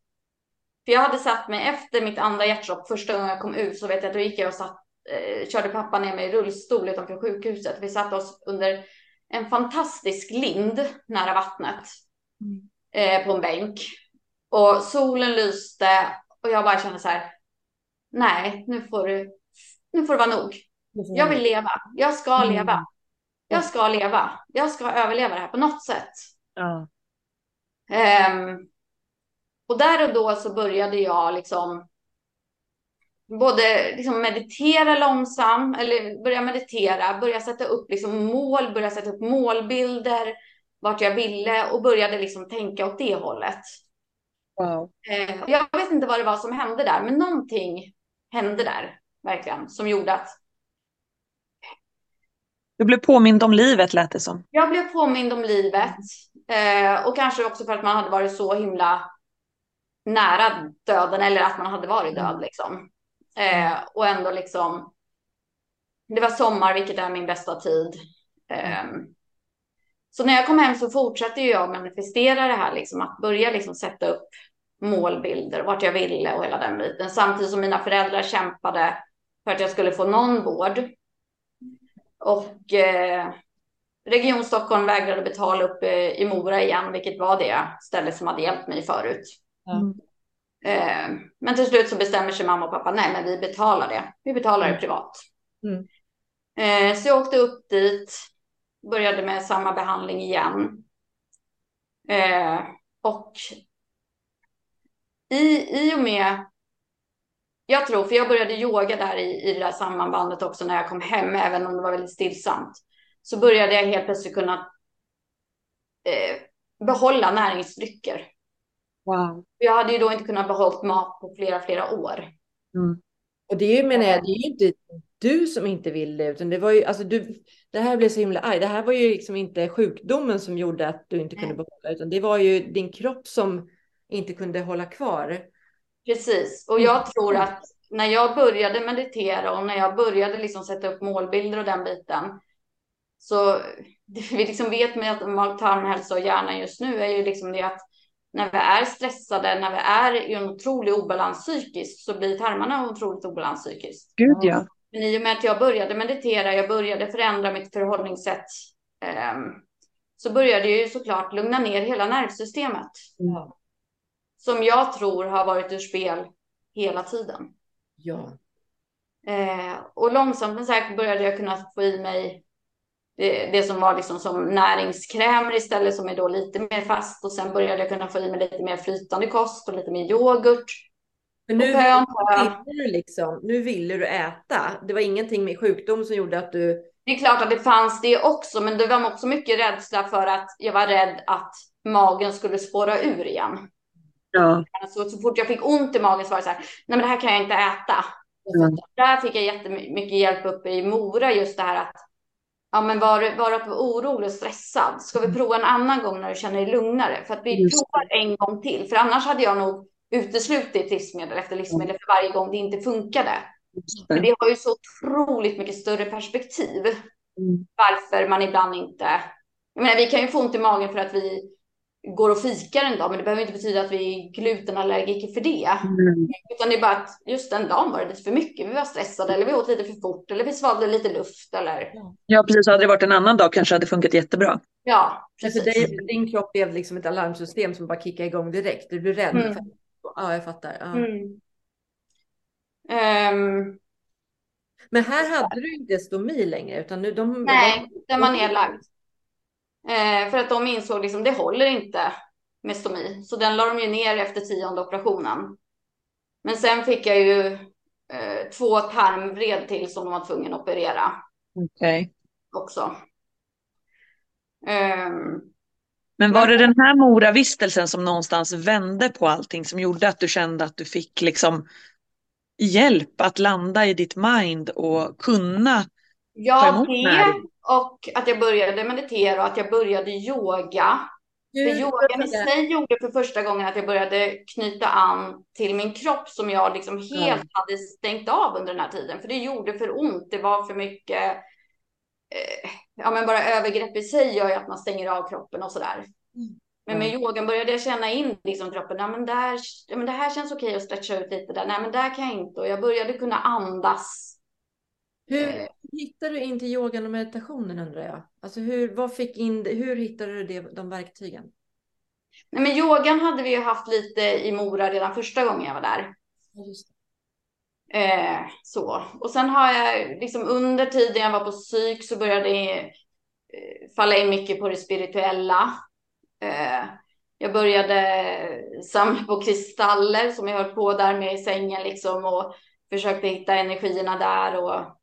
För jag hade satt mig efter mitt andra hjärtstopp, första gången jag kom ut så vet jag att då gick jag och satt, eh, körde pappa ner mig i rullstol utanför sjukhuset. Vi satte oss under en fantastisk lind nära vattnet Mm. eh, på en bänk. Och solen lyste och jag bara kände så här, nej, nu får du, nu får det vara nog. Jag vill leva. Jag ska Mm. leva. Jag ska leva. Jag ska överleva det här på något sätt. Ja. Ehm, och där och då så började jag liksom både liksom meditera långsamt, eller börja meditera, börja sätta upp liksom mål, börja sätta upp målbilder, vart jag ville och började liksom tänka åt det hållet. Wow. Eh, jag vet inte vad det var som hände där, men någonting hände där verkligen som gjorde att Du blev påmind om livet lät det som. Jag blev påmind om livet eh, och kanske också för att man hade varit så himla nära döden eller att man hade varit död liksom. Eh, och ändå liksom. Det var sommar, vilket är min bästa tid. Eh, så när jag kom hem så fortsatte jag manifestera det här, liksom att börja liksom sätta upp målbilder, vart jag ville och hela den biten. Samtidigt som mina föräldrar kämpade för att jag skulle få någon vård. Och eh, Region Stockholm vägrade betala upp eh, i Mora igen, vilket var det stället som hade hjälpt mig förut. Mm. Eh, men till slut så bestämmer sig mamma och pappa, nej men vi betalar det. Vi betalar det privat. Mm. Eh, så jag åkte upp dit, började med samma behandling igen. Eh, och i, i och med, jag tror, för jag började yoga där i, i det där sammanbandet också när jag kom hem, även om det var väldigt stillsamt, så började jag helt plötsligt kunna eh, behålla näringsdrycker. Wow. Jag hade ju då inte kunnat behålla mat på flera, flera år. Mm. Och det är ju, menar jag, det är ju inte du som inte vill det, utan det var ju, alltså du, det här blev så himla arg. Det här var ju liksom inte sjukdomen som gjorde att du inte kunde behålla, utan det var ju din kropp som inte kunde hålla kvar. Precis, och jag tror att när jag började meditera och när jag började liksom sätta upp målbilder och den biten, så det vi liksom vet med att mag-tarmhälsa och hjärnan just nu är ju liksom det att när vi är stressade, när vi är i en otrolig obalans psykiskt, så blir tarmarna otroligt obalans psykiskt. Gud ja. Men i och med att jag började meditera, jag började förändra mitt förhållningssätt, ehm, så började jag ju såklart lugna ner hela nervsystemet. Ja. Som jag tror har varit ur spel hela tiden. Ja. Eh, och långsamt men säkert började jag kunna få i mig det, det som var liksom som näringskrämer istället som är då lite mer fast och sen började jag kunna få i mig lite mer flytande kost och lite mer yoghurt. Men nu ville du liksom, nu ville du äta. Det var ingenting med sjukdom som gjorde att du, Det är klart att det fanns det också, men det var också mycket rädsla för att jag var rädd att magen skulle spåra ur igen. Ja. Så, så fort jag fick ont i magen så var det så här, nej men det här kan jag inte äta. Mm. Där fick jag jättemycket hjälp uppe i Mora, just det här att ja, men var, var du orolig och stressad? Ska vi prova en annan gång när du känner dig lugnare? För att vi Just provar en gång till, för annars hade jag nog uteslutit livsmedel efter livsmedel för varje gång det inte funkade. För det. det har ju så otroligt mycket större perspektiv Mm. varför man ibland inte... Jag menar, vi kan ju få ont i magen för att vi går och fikar en dag, men det behöver inte betyda att vi är glutenallergiker för det. Mm. Utan det är bara att just den dagen var det lite för mycket. Vi var stressade eller vi åt lite för fort eller vi svalde lite luft eller Ja, precis. Hade det varit en annan dag kanske det hade funkat jättebra. ja, precis. dig, din kropp blev liksom ett alarmsystem som bara kickade igång direkt. Du blev rädd. Mm. För, ja, jag fattar. Ja. Mm. Ehm, Men här hade du inte stomi längre, utan nu de... nej, den var nedlagd. Eh, för att de insåg liksom det håller inte med stomi. Så den la de ju ner efter tionde operationen. Men sen fick jag ju eh, två tarmvred till som de var tvungna att operera Okej. också. Ehm, Men var det den här Mora-vistelsen som någonstans vände på allting som gjorde att du kände att du fick liksom hjälp att landa i ditt mind och kunna Ja, det och att jag började meditera och att jag började yoga. För yogan i sig gjorde för första gången att jag började knyta an till min kropp som jag liksom helt hade stängt av under den här tiden. För det gjorde för ont. Det var för mycket, eh, ja men bara övergrepp i sig gör ju att man stänger av kroppen och sådär. Men med yogan började jag känna in liksom kroppen. Ja, men där, ja, men det här känns okej att stretcha ut lite där. Nej, men där kan jag inte. Och jag började kunna andas. Hur hittade du in till yogan och meditationen undrar jag? Alltså hur, vad fick in, hur hittade du det, de verktygen? Nej, men yogan hade vi ju haft lite i Mora redan första gången jag var där. Ja. Eh, så. Och sen har jag liksom under tiden jag var på psyk så började det eh, falla in mycket på det spirituella. Eh, jag började samla på kristaller som jag höll på där med i sängen liksom och försökte hitta energierna där och.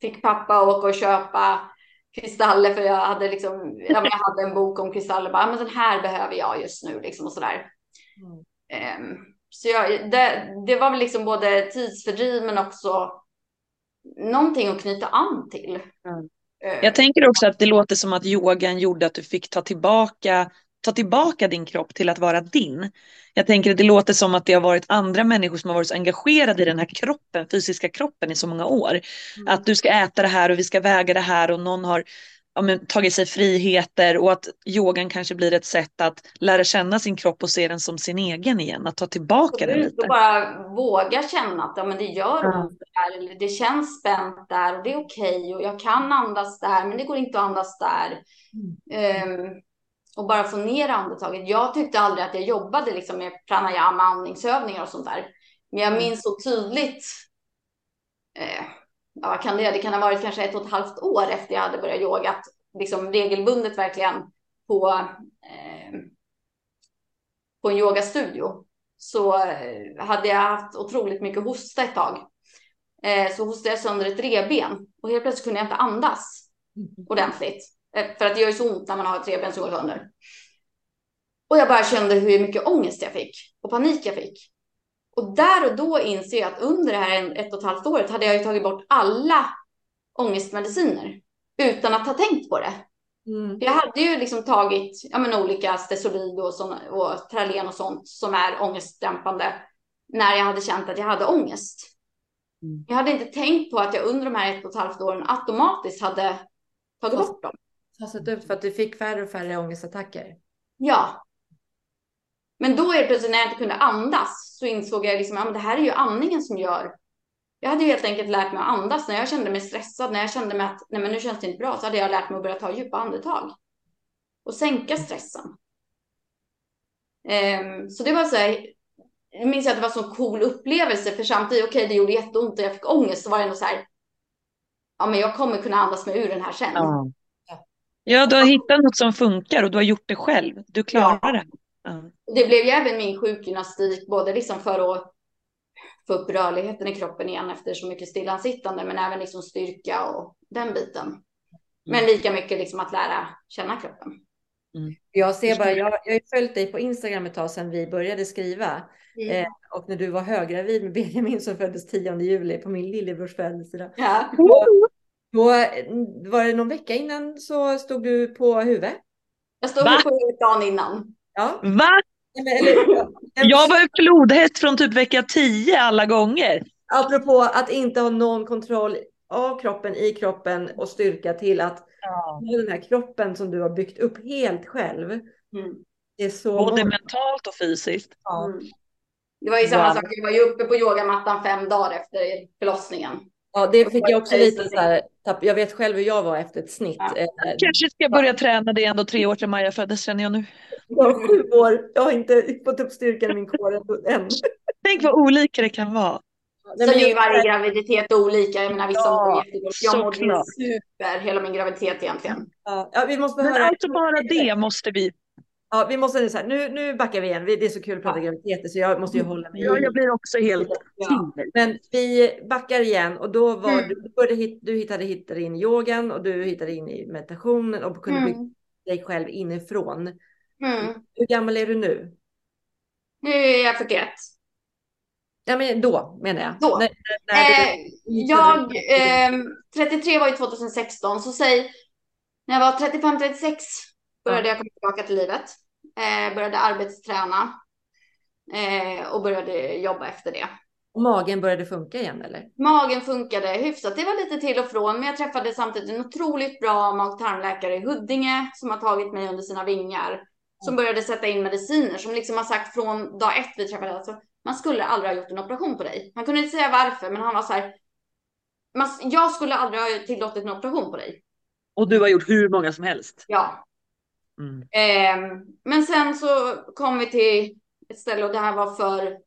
Fick pappa åka och köpa kristaller för jag hade liksom, ja, men jag hade en bok om kristaller bara, "Ja, men den här behöver jag just nu liksom och sådär. Mm. Ehm, så jag, det, det var väl liksom både tidsfördriv men också någonting att knyta an till. Mm. Ehm, Jag tänker också att det låter som att yogan gjorde att du fick ta tillbaka, ta tillbaka din kropp till att vara din. Jag tänker att det låter som att det har varit andra människor som har varit så engagerade i den här kroppen, fysiska kroppen i så många år. Mm. Att du ska äta det här och vi ska väga det här och någon har ja, men, tagit sig friheter och att yogan kanske blir ett sätt att lära känna sin kropp och se den som sin egen igen, att ta tillbaka den lite. och bara våga känna att ja, men det gör Ja. ont där, eller det känns spänt där och det är okej och jag kan andas där men det går inte att andas där. Ehm, och bara få ner andetaget. Jag tyckte aldrig att jag jobbade liksom med pranayama, andningsövningar och sånt där. Men jag minns så tydligt, eh, ja, kan det, det kan ha varit kanske ett och ett halvt år efter jag hade börjat yoga, att liksom regelbundet verkligen på, eh, på en yogastudio så eh, hade jag haft otroligt mycket hosta ett tag. Eh, så hostade jag sönder ett revben och helt plötsligt kunde jag inte andas ordentligt. Eh, För att det gör ju så ont när man har som går sönder. Och jag bara kände hur mycket ångest jag fick och panik jag fick. Och där och då inser jag att under det här ett och ett halvt året hade jag ju tagit bort alla ångestmediciner utan att ha tänkt på det. Mm. Jag hade ju liksom tagit ja, men olika Stesolid och, såna, och Tralen och sånt som är ångestdämpande när jag hade känt att jag hade ångest. Mm. Jag hade inte tänkt på att jag under de här ett och ett halvt åren automatiskt hade tagit bort dem. Fasat ut för att du fick färre och färre ångestattacker. Ja. Men då är det plötsligt när jag inte kunde andas så insåg jag liksom, ja, men det här är ju andningen som gör. Jag hade ju helt enkelt lärt mig att andas när jag kände mig stressad, när jag kände mig att nej, men nu känns det inte bra, så hade jag lärt mig att börja ta djupa andetag och sänka stressen. Ehm, så det var så här, jag minns att det var en så cool upplevelse för samtidigt, okej, det gjorde jätteont och jag fick ångest, så var det ändå så här, ja, men jag kommer kunna andas mig ur den här sen. Ja. Ja, du har hittat något som funkar och du har gjort det själv. Du klarar Ja. det. Och Det blev ju även min sjukgymnastik, både liksom för att få upp rörligheten i kroppen igen efter så mycket stillasittande, men även liksom styrka och den biten. Men lika mycket liksom att lära känna kroppen. Jag ser bara, jag, jag har ju följt dig på Instagram ett tag sedan vi började skriva. Eh, och när du var höggravid med Benjamin som föddes 10 juli på min lillebrors födelsedag. Ja. Då eh, var det någon vecka innan så stod du på huvudet. Jag stod Va? på huvudet dagen innan. Ja. Va? Jag var ju flodhäst från typ vecka 10 alla gånger. Apropå att inte ha någon kontroll av kroppen i kroppen och styrka till att ha den här kroppen som du har byggt upp helt själv. Mm. Det är så Både många- mentalt och fysiskt. Ja. Mm. Det var ju samma Wow. sak, jag var ju uppe på yogamattan fem dagar efter förlossningen. Ja, det fick jag också lite så här, tapp- jag vet själv hur jag var efter ett snitt. Ja. Eh, Kanske ska börja träna, det är ändå tre år sedan Maja föddes känner jag nu. Jag var sju år, jag har inte fått upp styrkan i min kår än. Tänk vad olika det kan vara. Det är ju varje graviditet olika. Jag menar vissa Ja, mår jättegott. Jag mådde super hela min graviditet egentligen. Ja, ja, vi måste Men höra. alltså bara det måste vi. Ja, vi måste så här, nu, nu backar vi igen. Det är så kul att prata Ja. graviditeter så jag måste ju hålla mig Ja, jag blir också helt Ja. Men vi backar igen och då var Mm. du, började, hit- du hittade, hittade in yogan och du hittade in i meditationen och kunde bygga Mm. dig själv inifrån. Mm. Hur gammal är du nu? Nu är jag 41. Ja, men då menar jag. Då? När, när Eh, jag, ehm, 33 var ju 2016, så säg när jag var 35-36 började jag komma tillbaka till livet. Eh, började arbetsträna eh, och började jobba efter det. och magen började funka igen eller? Magen funkade hyfsat. Det var lite till och från, men jag träffade samtidigt en otroligt bra mag-tarmläkare i Huddinge som har tagit mig under sina vingar som började sätta in mediciner som liksom har sagt från dag ett vi träffades, alltså, man skulle aldrig ha gjort en operation på dig. Han kunde inte säga varför, men han var så här, man, jag skulle aldrig ha tillåtit en operation på dig. Och du har gjort hur många som helst? Ja. Mm. Eh, men sen så kom vi till ett ställe och det här var för,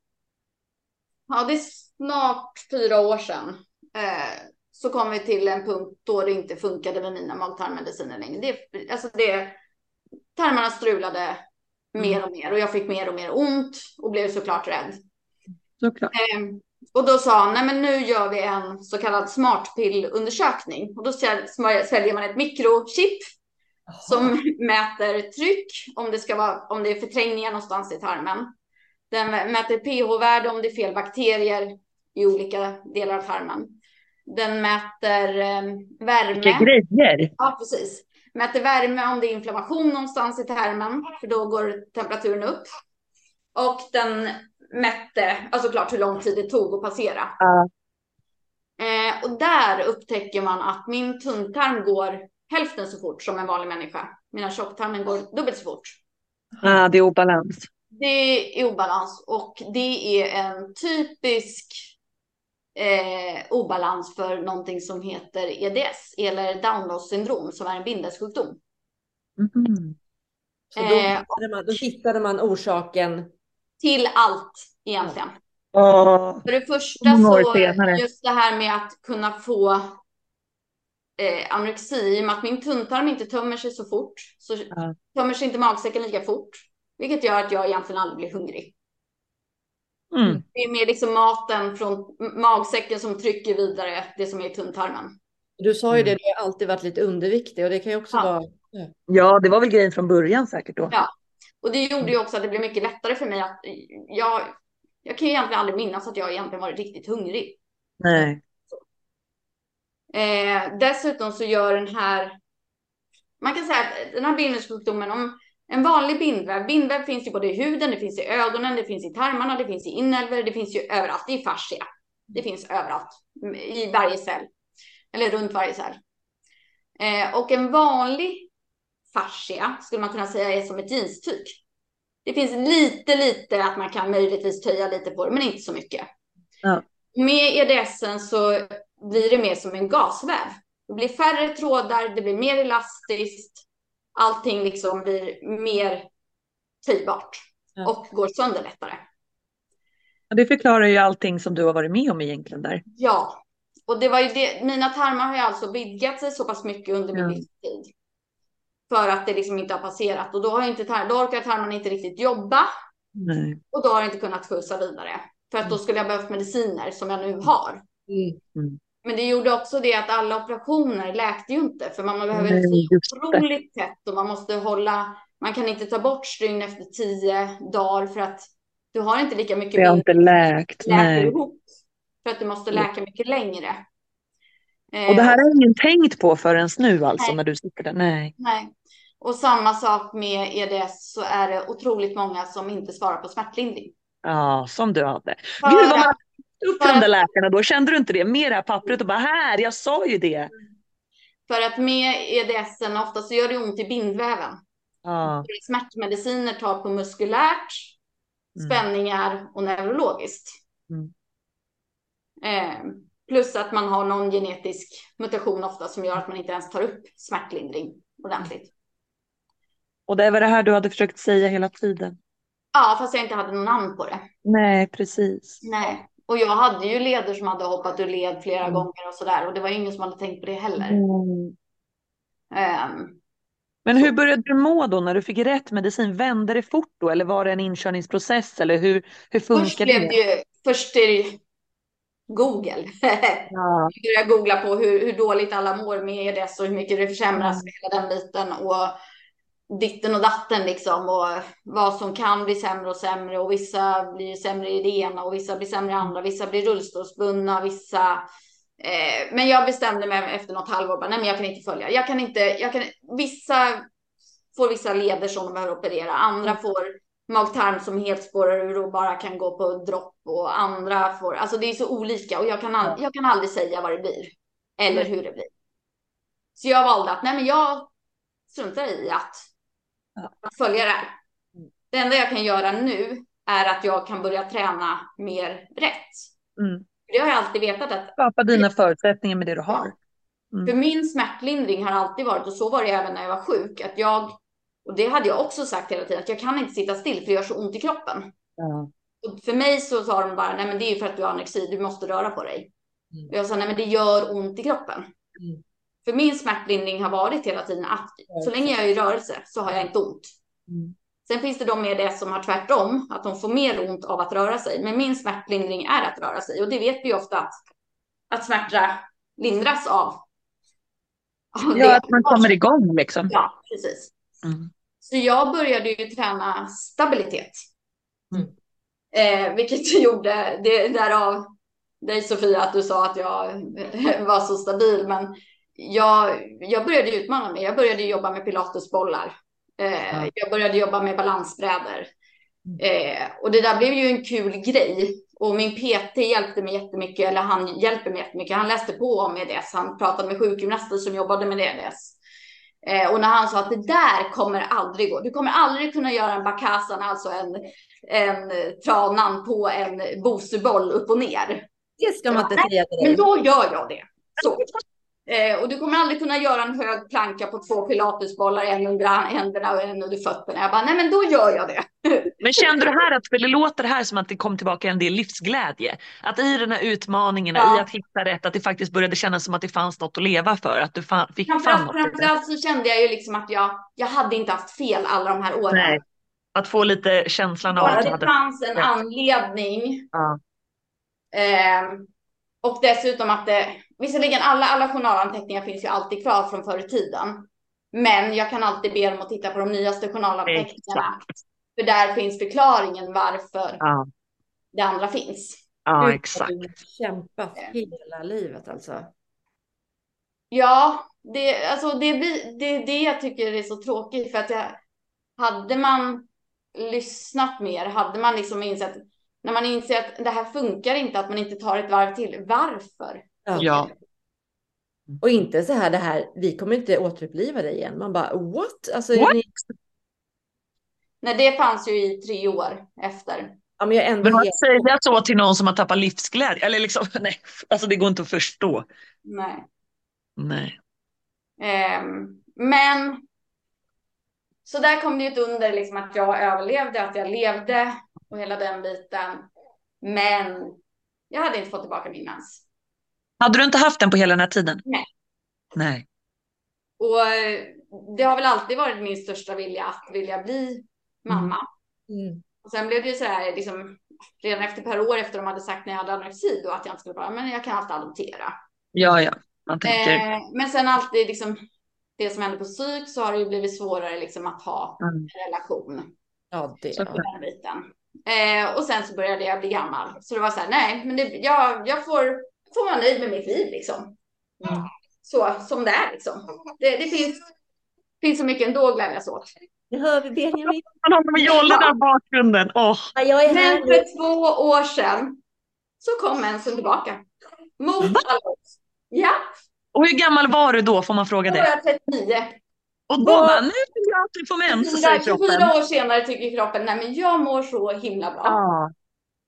ja det är snart fyra år sedan. Eh, så kom vi till en punkt då det inte funkade med mina mag-tarmmediciner längre. Det, alltså det, tarmarna strulade mer och mer och jag fick mer och mer ont och blev såklart rädd. Såklart. Eh, och då sa han, nej men nu gör vi en så kallad smartpillundersökning. Och då sväljer man ett mikrochip som mäter tryck, om det, ska vara, om det är förträngningar någonstans i tarmen. Den mäter pH-värde om det är fel bakterier i olika delar av tarmen. Den mäter eh, värme. Vilka grejer! Ja, precis. Mäter värme om det är inflammation någonstans i tarmen, för då går temperaturen upp. Och den mätte, alltså klart hur lång tid det tog att passera. Ja. Eh, och där upptäcker man att min tunntarm går hälften så fort som en vanlig människa. Mina tjocktarmen går dubbelt så fort. Ah, det är obalans. Det är obalans och det är en typisk eh, obalans för någonting som heter EDS eller Downloads syndrom som är en bindelsjukdom. Mhm. Så då, Eh, hittade man, då hittade man orsaken. Till allt egentligen. Åh, För det första så just det här med att kunna få eh, anorexi, i och med att min tunntarm inte tömmer sig så fort, så Ja. tömmer sig inte magsäcken lika fort, vilket gör att jag egentligen aldrig blir hungrig. Mm. Det är mer liksom maten från magsäcken som trycker vidare det som är i tunntarmen. Du sa ju det, Mm. du har alltid varit lite underviktig och det kan ju också Ja. vara... Ja, det var väl grejen från början säkert då. Ja. Och det gjorde ju också att det blev mycket lättare för mig att jag, jag kan ju egentligen aldrig minnas att jag egentligen varit riktigt hungrig. Nej. Eh, dessutom så gör den här, man kan säga att den här bindvävssjukdomen, om en vanlig bindväv, bindväv finns ju både i huden, det finns i ögonen, det finns i tarmarna, det finns i inälvor, det finns ju överallt, det är fascia. Det finns överallt, i varje cell, eller runt varje cell. Eh, och en vanlig fascia skulle man kunna säga är som ett jeanstyg. Det finns lite, lite att man kan möjligtvis töja lite på det, men inte så mycket. Ja. Med EDSen så blir det mer som en gasväv. Det blir färre trådar, det blir mer elastiskt. Allting liksom blir mer töjbart Ja. och går sönder lättare. Det förklarar ju allting som du har varit med om egentligen där. Ja, och det var ju det. Mina tarmar har ju alltså vidgat sig så pass mycket under min livstid. För att det liksom inte har passerat och då har inte tar- då orkar tarmarna inte riktigt jobba Nej. och då har jag inte kunnat skjutsa vidare. För att då skulle jag behövt mediciner som jag nu har. Mm. Men det gjorde också det att alla operationer läkte ju inte för man behöver Nej, det. otroligt tätt och man måste hålla, man kan inte ta bort stygn efter tio dagar för att du har inte lika mycket Det har inte läkt. Nej. ihop. För att du måste läka mycket längre. Och det Eh, här har ingen tänkt på förrän nu alltså Nej. när du sitter där. Nej. Nej. Och samma sak med EDS så är det otroligt många som inte svarar på smärtlindring. Ja, som du hade. För Gud vad man upp för de läkarna då. Kände du inte det? Med det här pappret och bara här, jag sa ju det. För att med EDSen ofta så gör det ont i bindväven. Ja. Smärtmediciner tar på muskulärt, Mm. spänningar och neurologiskt. Mm. Eh, plus att man har någon genetisk mutation ofta som gör att man inte ens tar upp smärtlindring ordentligt. Och det var det här du hade försökt säga hela tiden. Ja, fast jag inte hade någon namn på det. Nej, precis. Nej. Och jag hade ju leder som hade hoppat ur led flera Mm. gånger och sådär. Och det var ju ingen som hade tänkt på det heller. Mm. Ehm, Men hur började du må då när du fick rätt medicin? Vände det fort då eller var det en inkörningsprocess eller hur, hur först funkar blev det? ju, först är det Google. (laughs) Ja. Jag började googla på hur, hur dåligt alla mår med EDS och hur mycket det försämras med hela den biten och ditten och datten liksom och vad som kan bli sämre och sämre och vissa blir sämre i det ena och vissa blir sämre i andra, vissa blir rullstolsbundna, vissa eh, men jag bestämde mig efter något halvår, bara, nej men jag kan inte följa, jag kan inte, jag kan, vissa får vissa leder som de behöver operera, andra får mag-tarm som helt spårar ur och bara kan gå på dropp och andra får, alltså det är så olika och jag kan, jag kan aldrig säga vad det blir eller hur det blir. Så jag valde att nej men jag struntar i att. Att följa det här. Det enda jag kan göra nu är att jag kan börja träna mer rätt. Mm. Det har jag alltid vetat att Skapa dina förutsättningar med det du har. Mm. för min smärtlindring har alltid varit, och så var det även när jag var sjuk, att jag, och det hade jag också sagt hela tiden, att jag kan inte sitta still för det gör så ont i kroppen. Ja. Och för mig så sa de bara, nej men det är ju för att du har anorexi, du måste röra på dig. Mm. Och jag sa, nej men det gör ont i kroppen. Mm. För min smärtlindring har varit hela tiden att så länge jag är i rörelse så har jag inte ont. Mm. Sen finns det de med det som har tvärtom, att de får mer ont av att röra sig. Men min smärtlindring är att röra sig och det vet vi ofta att, att smärta lindras av. av ja, att man kommer igång liksom. Ja, precis. Mm. Så jag började ju träna stabilitet. Mm. Eh, vilket gjorde, det därav dig Sofia, att du sa att jag (laughs) var så stabil. Men jag, jag började utmana mig. Jag började jobba med pilatesbollar. Eh, Ja. Jag började jobba med balansbrädor. Mm. Eh, och det där blev ju en kul grej. Och min PT hjälpte mig jättemycket, eller han hjälper mig jättemycket. Han läste på om EDS. Han pratade med sjukgymnaster som jobbade med EDS. Eh, och när han sa att det där kommer aldrig gå. Du kommer aldrig kunna göra en bakasan, alltså en, en tranan på en boseboll upp och ner. Det ska man inte säga till Men dig. då gör jag det. Så. Eh, och du kommer aldrig kunna göra en hög planka på två pilatesbollar, en under händerna och en under fötterna. Jag bara, nej men då gör jag det. (laughs) Men kände du här att, för det låter här som att det kom tillbaka en del livsglädje. Att i den här utmaningen, Ja. i att hitta rätt, att det faktiskt började kännas som att det fanns något att leva för. Att du fan, fick fram Framförallt, i det. framförallt så kände jag ju liksom att jag, jag hade inte haft fel alla de här åren. Nej. Att få lite känslan av att det hade... fanns en anledning. Ja. Ehm, och dessutom att det, visserligen alla, alla journalanteckningar finns ju alltid kvar från förr i tiden. Men jag kan alltid be dem att titta på de nyaste journalanteckningarna. För där finns förklaringen varför Ja, det andra finns. ja exakt. Du har kämpat hela livet alltså. Ja, det, alltså det, det är det jag tycker är så tråkigt. För att jag, hade man lyssnat mer, hade man liksom insett, när man inser att det här funkar inte, att man inte tar ett varv till. Varför? Ja. Och inte så här det här, vi kommer inte återuppliva dig igen. Man bara what? Alltså, What? Ni, Nej, det fanns ju i tre år efter. ja, men jag ändå Men att säga så till någon som har tappat livsglädje, eller liksom, (laughs) nej, alltså det går inte att förstå. Nej. Nej. Ehm, men så där kom det ju ett under liksom att jag överlevde, att jag levde och hela den biten. Men jag hade inte fått tillbaka min mens. Hade du inte haft den på hela den här tiden? Nej. Nej. Och eh, det har väl alltid varit min största vilja att vilja bli mamma. mm, Och sen blev det ju så här, liksom, redan efter ett par år efter de hade sagt när jag hade anorexi då att jag inte skulle vara, men jag kan alltid adoptera. Ja, ja. Man tänker, Eh, men sen alltid liksom det som hände på psyk så har det ju blivit svårare liksom att ha Mm. en relation. ja, det, Så- ja. den biten. Eh, och sen så började jag bli gammal. Så det var så här, nej, men det, jag, jag får, får vara nöjd med mitt liv liksom. Mm. Så som det är liksom. Det, det finns, finns så mycket ändå att glädjas åt. Nu hör vi Benjamin. man har med jolle där i bakgrunden. Åh, Ja, Jag är här Men för två år sedan så kom mensen tillbaka. Mot alla odds. Ja, Och hur gammal var du då, får man fråga då var det? jag 39. Och då bara, nu vill jag att du får mens, säger 24 kroppen. år senare tycker kroppen, nej men jag mår så himla bra. Ja.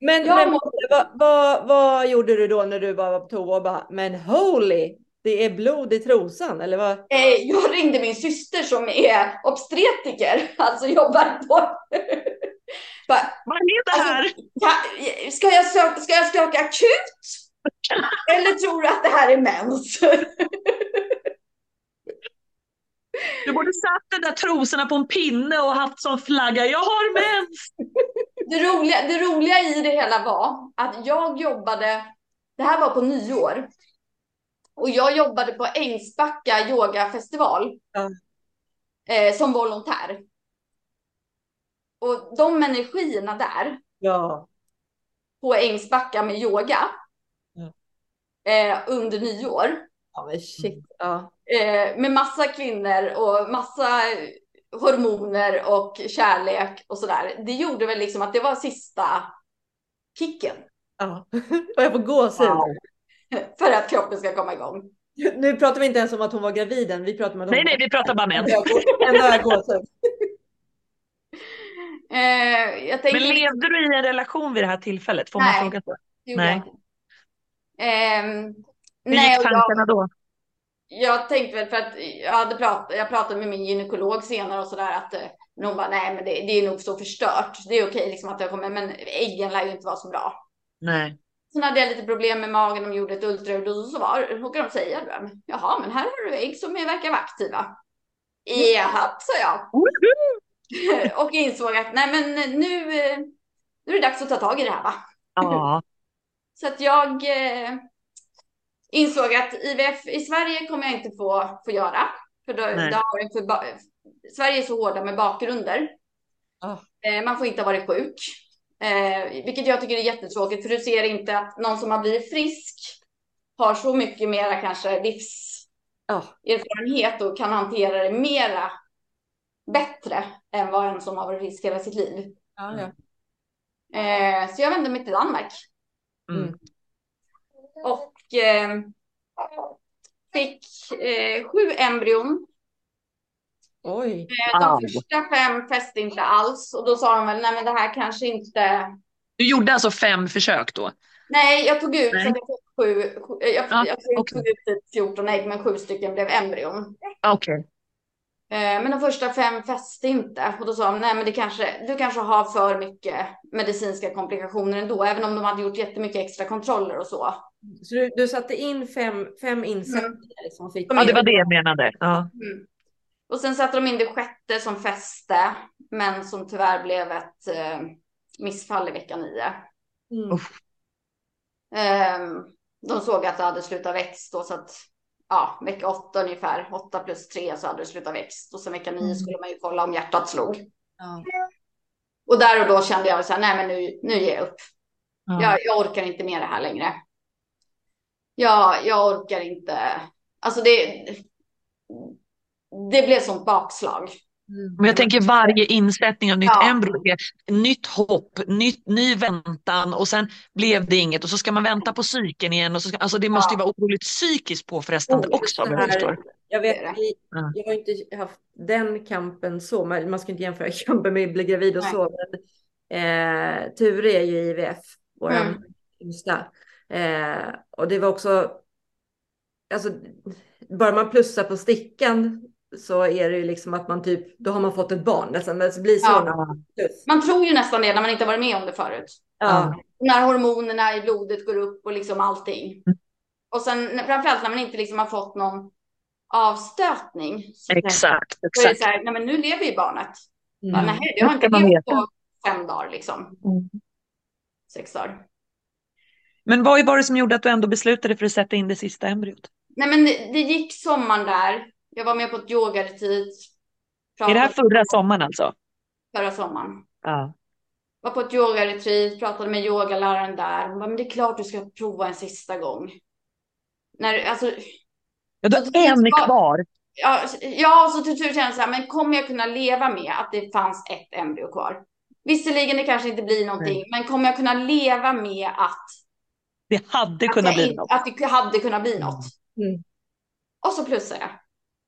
Men, Jag men vad, vad, vad gjorde du då när du bara var på toa och bara, men holy, det är blod i trosan, eller vad? Eh, jag ringde min syster som är obstetriker, (laughs) alltså jobbar på... Bara, Vad är det här? "Ka- ska, jag söka, ska jag söka akut? (laughs) Eller tror du att det här är mens? (laughs) Du borde satt de där trosorna på en pinne och haft som flagga, jag har mens! Det roliga, det roliga i det hela var att jag jobbade, det här var på nyår, och jag jobbade på Ängsbacka yogafestival Ja. eh, som volontär. Och de energierna där, Ja. på Ängsbacka med yoga Ja. eh, under nyår. Ja, men shit. Ja. Eh, med massa kvinnor och massa hormoner och kärlek och sådär. Det gjorde väl liksom att det var sista kicken ja. (laughs) Och jag får gåshud. Wow. för att kroppen ska komma igång. Nu pratar vi inte ens om att hon var gravid än. Vi pratar om att hon Nej, nej, vi pratar bara mens. (laughs) Ändå har jag gåshud. (laughs) Eh, jag tänker, Men levde du i en relation vid det här tillfället? Får Nej. man fråga så? Nej. Ehm, Hur nej, gick och jag, tankarna då? jag tänkte väl för att jag hade pratat, jag pratade med min gynekolog senare och sådär att eh, men hon bara nej men det, det är nog så förstört. Det är okej liksom att jag kommer men äggen lär ju inte vara så bra. Nej. Sen hade jag lite problem med magen. De gjorde ett ultraljud och så var, råkade de säga det. Jaha, men här har du ägg som är- verkar vara aktiva. Jaha, sa jag. (laughs) och insåg att nej men nu, eh, nu är det dags att ta tag i det här va. Ja. (laughs) Så att jag eh, insåg att IVF i Sverige kommer jag inte få, få göra. För då, då har en för, Sverige är så hårda med bakgrunder. Ah. Eh, man får inte ha varit sjuk. Eh, vilket jag tycker är jättetråkigt för du ser inte att någon som har blivit frisk har så mycket mera kanske livserfarenhet Ja. och kan hantera det mera bättre än vad en som har varit frisk hela sitt liv. Ja. Eh, så jag vände mig till Danmark. Mm. och eh, fick eh, sju embryon. Oj. Eh, de första fem fäste inte alls och då sa de väl nej men det här kanske inte. Du gjorde alltså fem försök då? Nej, jag tog ut Nej. så att jag fick sju. jag, Ja, jag tog, tog ut typ 14 ägg men sju stycken blev embryon. Okej. Eh, men de första fem fäste inte och då sa de nej men det kanske du kanske har för mycket medicinska komplikationer ändå även om de hade gjort jättemycket extra kontroller och så. Så du, du satte in fem, fem insättningar liksom, och fick Ja, det var det jag menade. Ja. Mm. Och sen satte de in det sjätte som fäste, men som tyvärr blev ett eh, missfall i vecka nio. Mm. Uff. Ehm, de såg att det hade slutat växt då, så att ja, vecka åtta ungefär, åtta plus tre så hade det slutat växt. Och sen vecka nio Mm. skulle man ju kolla om hjärtat slog. Ja. Och där och då kände jag så här, nej men nu, nu ger jag upp. Ja. Jag, jag orkar inte med det här längre. Jag, jag orkar inte. Alltså det, det blev sånt bakslag. Mm. Men jag tänker varje insättning av nytt Ja. embryo nytt hopp, nytt, ny väntan och sen blev det inget och så ska man vänta på psyken igen. Och så ska, alltså det måste ju vara otroligt psykiskt påfrestande Oh, också. här- förstår. Jag vet, Ja. jag har inte haft den kampen så, men man ska inte jämföra (laughs) kampen med att bli gravid och Nej. så. Men, eh, Ture är ju IVF, vår Mm. yngsta. Eh, och det var också, alltså, bara man plussar på stickan så är det ju liksom att man typ, då har man fått ett barn. Men det blir så Ja. när man plus. Man tror ju nästan det när man inte varit med om det förut. Ja. När hormonerna i blodet går upp och liksom allting. Och sen framförallt när man inte liksom har fått någon avstötning. Så Exakt, Då är det exakt. så här, nej men nu lever ju barnet. Mm. nej, det har inte levt på fem dagar liksom. Mm. Sex dagar. Men vad var det som gjorde att du ändå beslutade för att sätta in det sista embryot? Nej men det, det gick sommaren där. Jag var med på ett yogaretreat. Är det här förra sommaren alltså? Förra sommaren. Ja. Var på ett yogaretreat, pratade med yogaläraren där. Hon bara, men det är klart du ska prova en sista gång. När, alltså, Ja, du har en var- kvar. ja, ja, så till slut kände jag så här, men kommer jag kunna leva med att det fanns ett embryo kvar? Visserligen det kanske inte blir någonting, men kommer jag kunna leva med att, Det hade att, kunnat bli något. att det hade kunnat bli något? Mm. Och så plussar jag.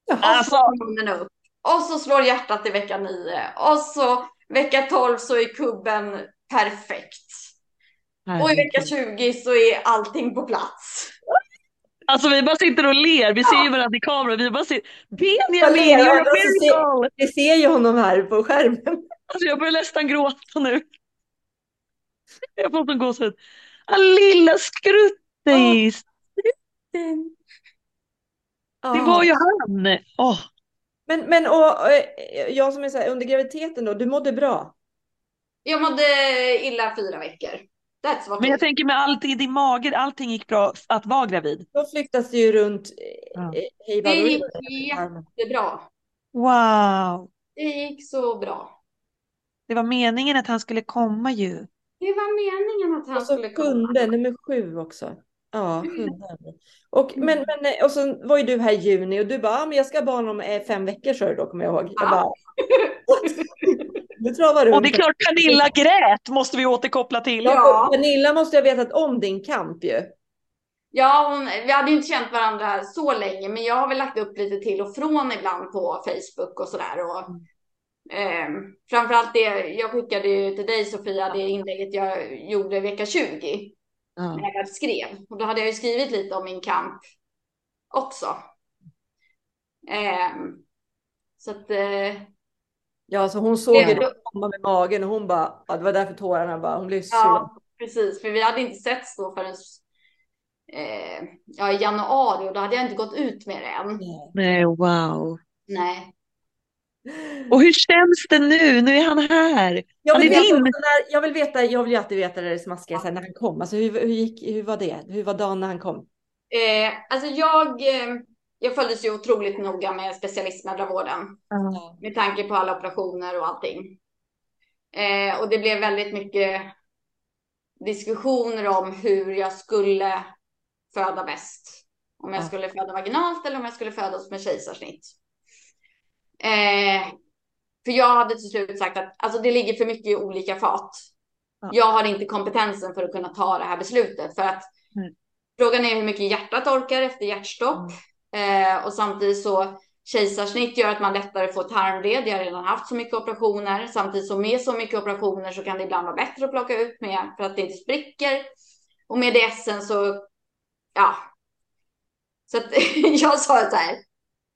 Ja. Och så Alltså. slår hormonerna upp. Och så slår hjärtat i vecka nio. Och så vecka 12 så är kubben perfekt. Och i vecka 20 så är allting på plats. Alltså vi bara sitter och ler, vi ser ju varandra i kameran, vi bara ser Benjamin, you're a alltså, miracle! Vi ser ju honom här på skärmen. Alltså jag börjar nästan gråta nu. Jag får sån gåshud. Lilla skruttis! Det Ja. var ju han! Åh, Men, men och, eh, jag som är så här, under graviditeten då, du mådde bra? Jag mådde illa fyra veckor. That's what Men jag tänker med allt i din mage, allting gick bra att vara gravid. Då flyttas det ju runt eh, Ja. eh, hej Det gick jättebra. Wow! Det gick så bra. Det var meningen att han skulle komma ju. Det var meningen att han Och så skulle komma. sjunde, nummer sju också. Ja, sjunde. Och, Mm. men, men, eh, och så var ju du här i juni och du bara, ah, men jag ska ha barn om eh, fem veckor så då, kommer jag ihåg. Jag Ja. bara, du travar runt. Och det är klart Pernilla grät, måste vi återkoppla till. Ja, Ja. Pernilla måste ha vetat om din kamp ju. Ja, hon, vi hade inte känt varandra så länge, men jag har väl lagt upp lite till och från ibland på Facebook och sådär. Och Eh, framförallt det, jag skickade ju till dig Sofia, det inlägget jag gjorde vecka 20. Ja. När jag skrev. Och då hade jag ju skrivit lite om min kamp också. Eh, så att... Eh, Ja, så hon såg Det- ju det komma med magen och hon bara, ja, det var därför tårarna bara, hon blev sur. ja, precis. För vi hade inte setts då förrän eh, ja, i januari och då hade jag inte gått ut med det än. Nej, wow. Nej. Och hur känns det nu? Nu är han här. Jag Han vill, är veta, när, jag vill veta, jag vill ju alltid veta det smaskiga sen när han kom. Alltså hur, hur, gick, hur var det? Hur var dagen när han kom? Eh, alltså jag, eh, jag följdes ju otroligt noga med specialistmödravården. med tanke på alla operationer och allting. Eh, och det blev väldigt mycket diskussioner om hur jag skulle föda bäst. Om jag Ja. skulle föda vaginalt eller om jag skulle föda med kejsarsnitt. Eh, för jag hade till slut sagt att alltså, det ligger för mycket i olika fat. Ja. Jag har inte kompetensen för att kunna ta det här beslutet. För att Mm. frågan är hur mycket hjärtat orkar efter hjärtstopp. Eh, och samtidigt så kejsarsnitt gör att man lättare får tarmvred. Jag har redan haft så mycket operationer. Samtidigt som med så mycket operationer så kan det ibland vara bättre att plocka ut med för att det inte spricker. Och med DSen så, ja. Så att (laughs) jag sa så här.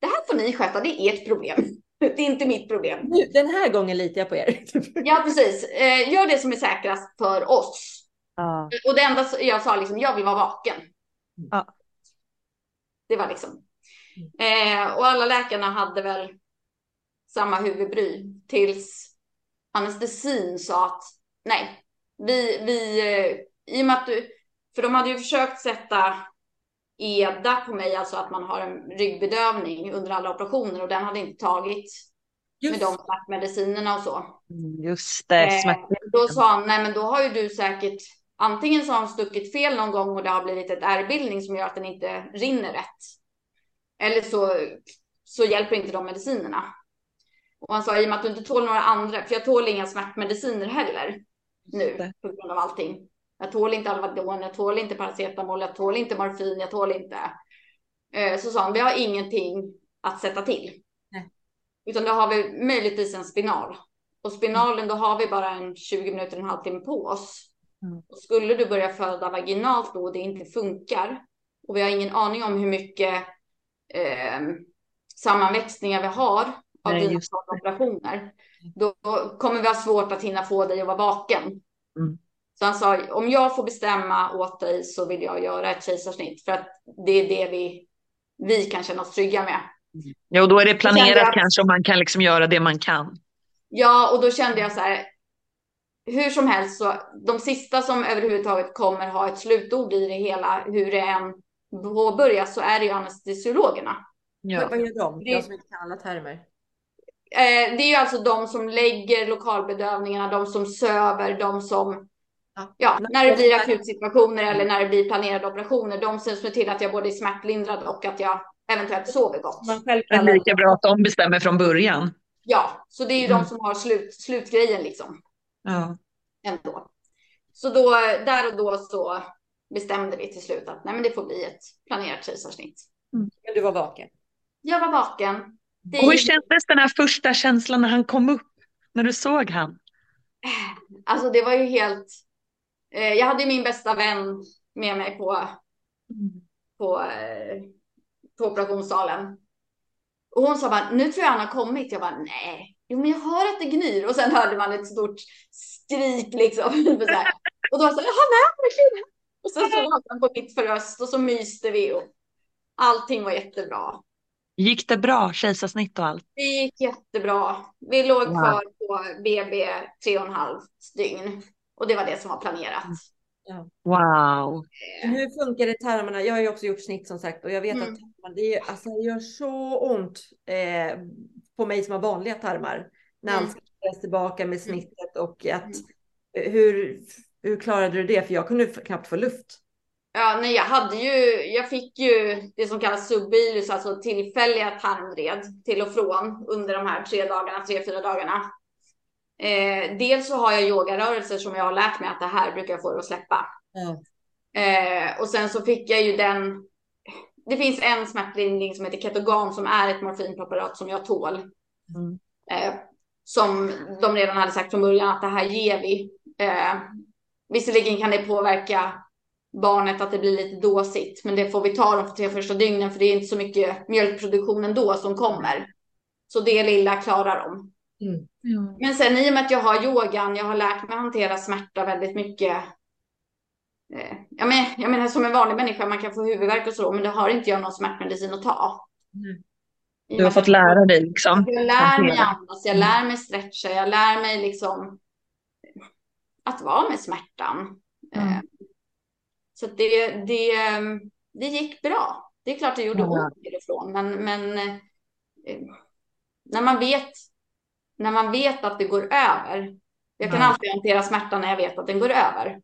Det här får ni sköta, det är ert problem. Det är inte mitt problem. Den här gången litar jag på er. Ja, precis. Eh, gör det som är säkrast för oss. Ja. Och det enda jag sa liksom, jag vill vara vaken. Ja. Det var liksom. Eh, och alla läkarna hade väl samma huvudbry tills anestesin sa att nej, vi, vi, eh, i och med att du, för de hade ju försökt sätta EDA på mig, alltså att man har en ryggbedövning under alla operationer och den hade inte tagit med Just, de smärtmedicinerna och så. Mm, Just det, Eh, då sa han, nej men då har ju du säkert, antingen så har hon stuckit fel någon gång och det har blivit ett ärrbildning som gör att den inte rinner rätt. Eller så, så hjälper inte de medicinerna. Och han sa, i och med att du inte tål några andra, för jag tål inga smärtmediciner heller nu på grund av allting. Jag tål inte Alvedon, jag tål inte paracetamol, jag tål inte morfin, jag tål inte. Eh, Så sa han, vi har ingenting att sätta till. Nej. Utan då har vi möjligtvis en spinal. Och spinalen, då har vi bara en 20 minuter, en halvtimme på oss. Mm. Och skulle du börja föda vaginalt då och det inte funkar och vi har ingen aning om hur mycket eh, sammanväxningar vi har av Nej, dina operationer, då kommer vi ha svårt att hinna få dig att vara vaken. Mm. Så han sa, om jag får bestämma åt dig så vill jag göra ett kejsarsnitt för att det är det vi, vi kan känna oss trygga med. Ja, och då är det jag planerat att- kanske och man kan liksom göra det man kan. Ja, och då kände jag så här, hur som helst så de sista som överhuvudtaget kommer ha ett slutord i det hela, hur det än påbörjas, så är det ju anestesiologerna. Ja. vad gör de? Det- Jag som inte kan alla termer. Eh, det är ju alltså de som lägger lokalbedövningarna, de som söver, de som, Ja. när det blir akutsituationer eller när det blir planerade operationer, de ser till att jag både är smärtlindrad och att jag eventuellt sover gott. Man själv Det är lika bra att de bestämmer från början. Ja, så det är ju Mm. de som har slut, slutgrejen liksom. Ja. ändå. Så då, där och då så bestämde vi till slut att nej, men det får bli ett planerat kejsarsnitt. Men du var vaken. Jag var vaken. Det Och hur kändes den här första känslan när han kom upp? När du såg han? Alltså det var ju helt... Eh, jag hade min bästa vän med mig på, på, eh, på operationssalen. Och hon sa bara, nu tror jag han har kommit. Jag bara, nej. Jo, men jag hör att det gnyr. Och sen hörde man ett stort skrik liksom. Och då sa jag, han är verkligen här." Och sen så låg han på mitt bröst och så myste vi. Och allting var jättebra. Gick det bra, kejsarsnitt och allt? Det gick jättebra. Vi låg Wow. kvar på BB tre och en halv dygn. Och det var det som var planerat. Wow. Men Hur funkar det i tarmarna? Jag har ju också gjort snitt som sagt och jag vet Mm. att tarmarna, det, är, alltså, det gör så ont eh, på mig som har vanliga tarmar. När Mm. allt ska ställas tillbaka med snittet och att eh, hur, hur klarade du det? För jag kunde knappt få luft. Ja, nej, jag hade ju, jag fick ju det som kallas subbilus, alltså tillfälliga tarmvred till och från under de här tre dagarna, tre, fyra dagarna. Eh, dels så har jag yogarörelser som jag har lärt mig att det här brukar jag få det att släppa. Ja. Eh, och sen så fick jag ju den, det finns en smärtlindring som heter Ketogan som är ett morfinpreparat som jag tål. Mm. Eh, som de redan hade sagt från början att det här ger vi. Eh, visserligen kan det påverka barnet att det blir lite dåsigt, men det får vi ta de tre första dygnen för det är inte så mycket mjölkproduktion ändå som kommer. Så det lilla klarar de. Mm. Ja. Men sen i och med att jag har yogan, jag har lärt mig att hantera smärta väldigt mycket. Eh, jag, men, jag menar som en vanlig människa, man kan få huvudvärk och så, men det har inte jag någon smärtmedicin att ta. Mm. Du har fått lära dig liksom. Jag lär mig andas, jag lär mig stretcha, jag lär mig liksom att vara med smärtan. Mm. Eh, Så att det, det, det gick bra. Det är klart det gjorde Ja. ont till och från, men, men eh, när man vet när man vet att det går över. Jag kan Ja. alltid hantera smärtan när jag vet att den går över.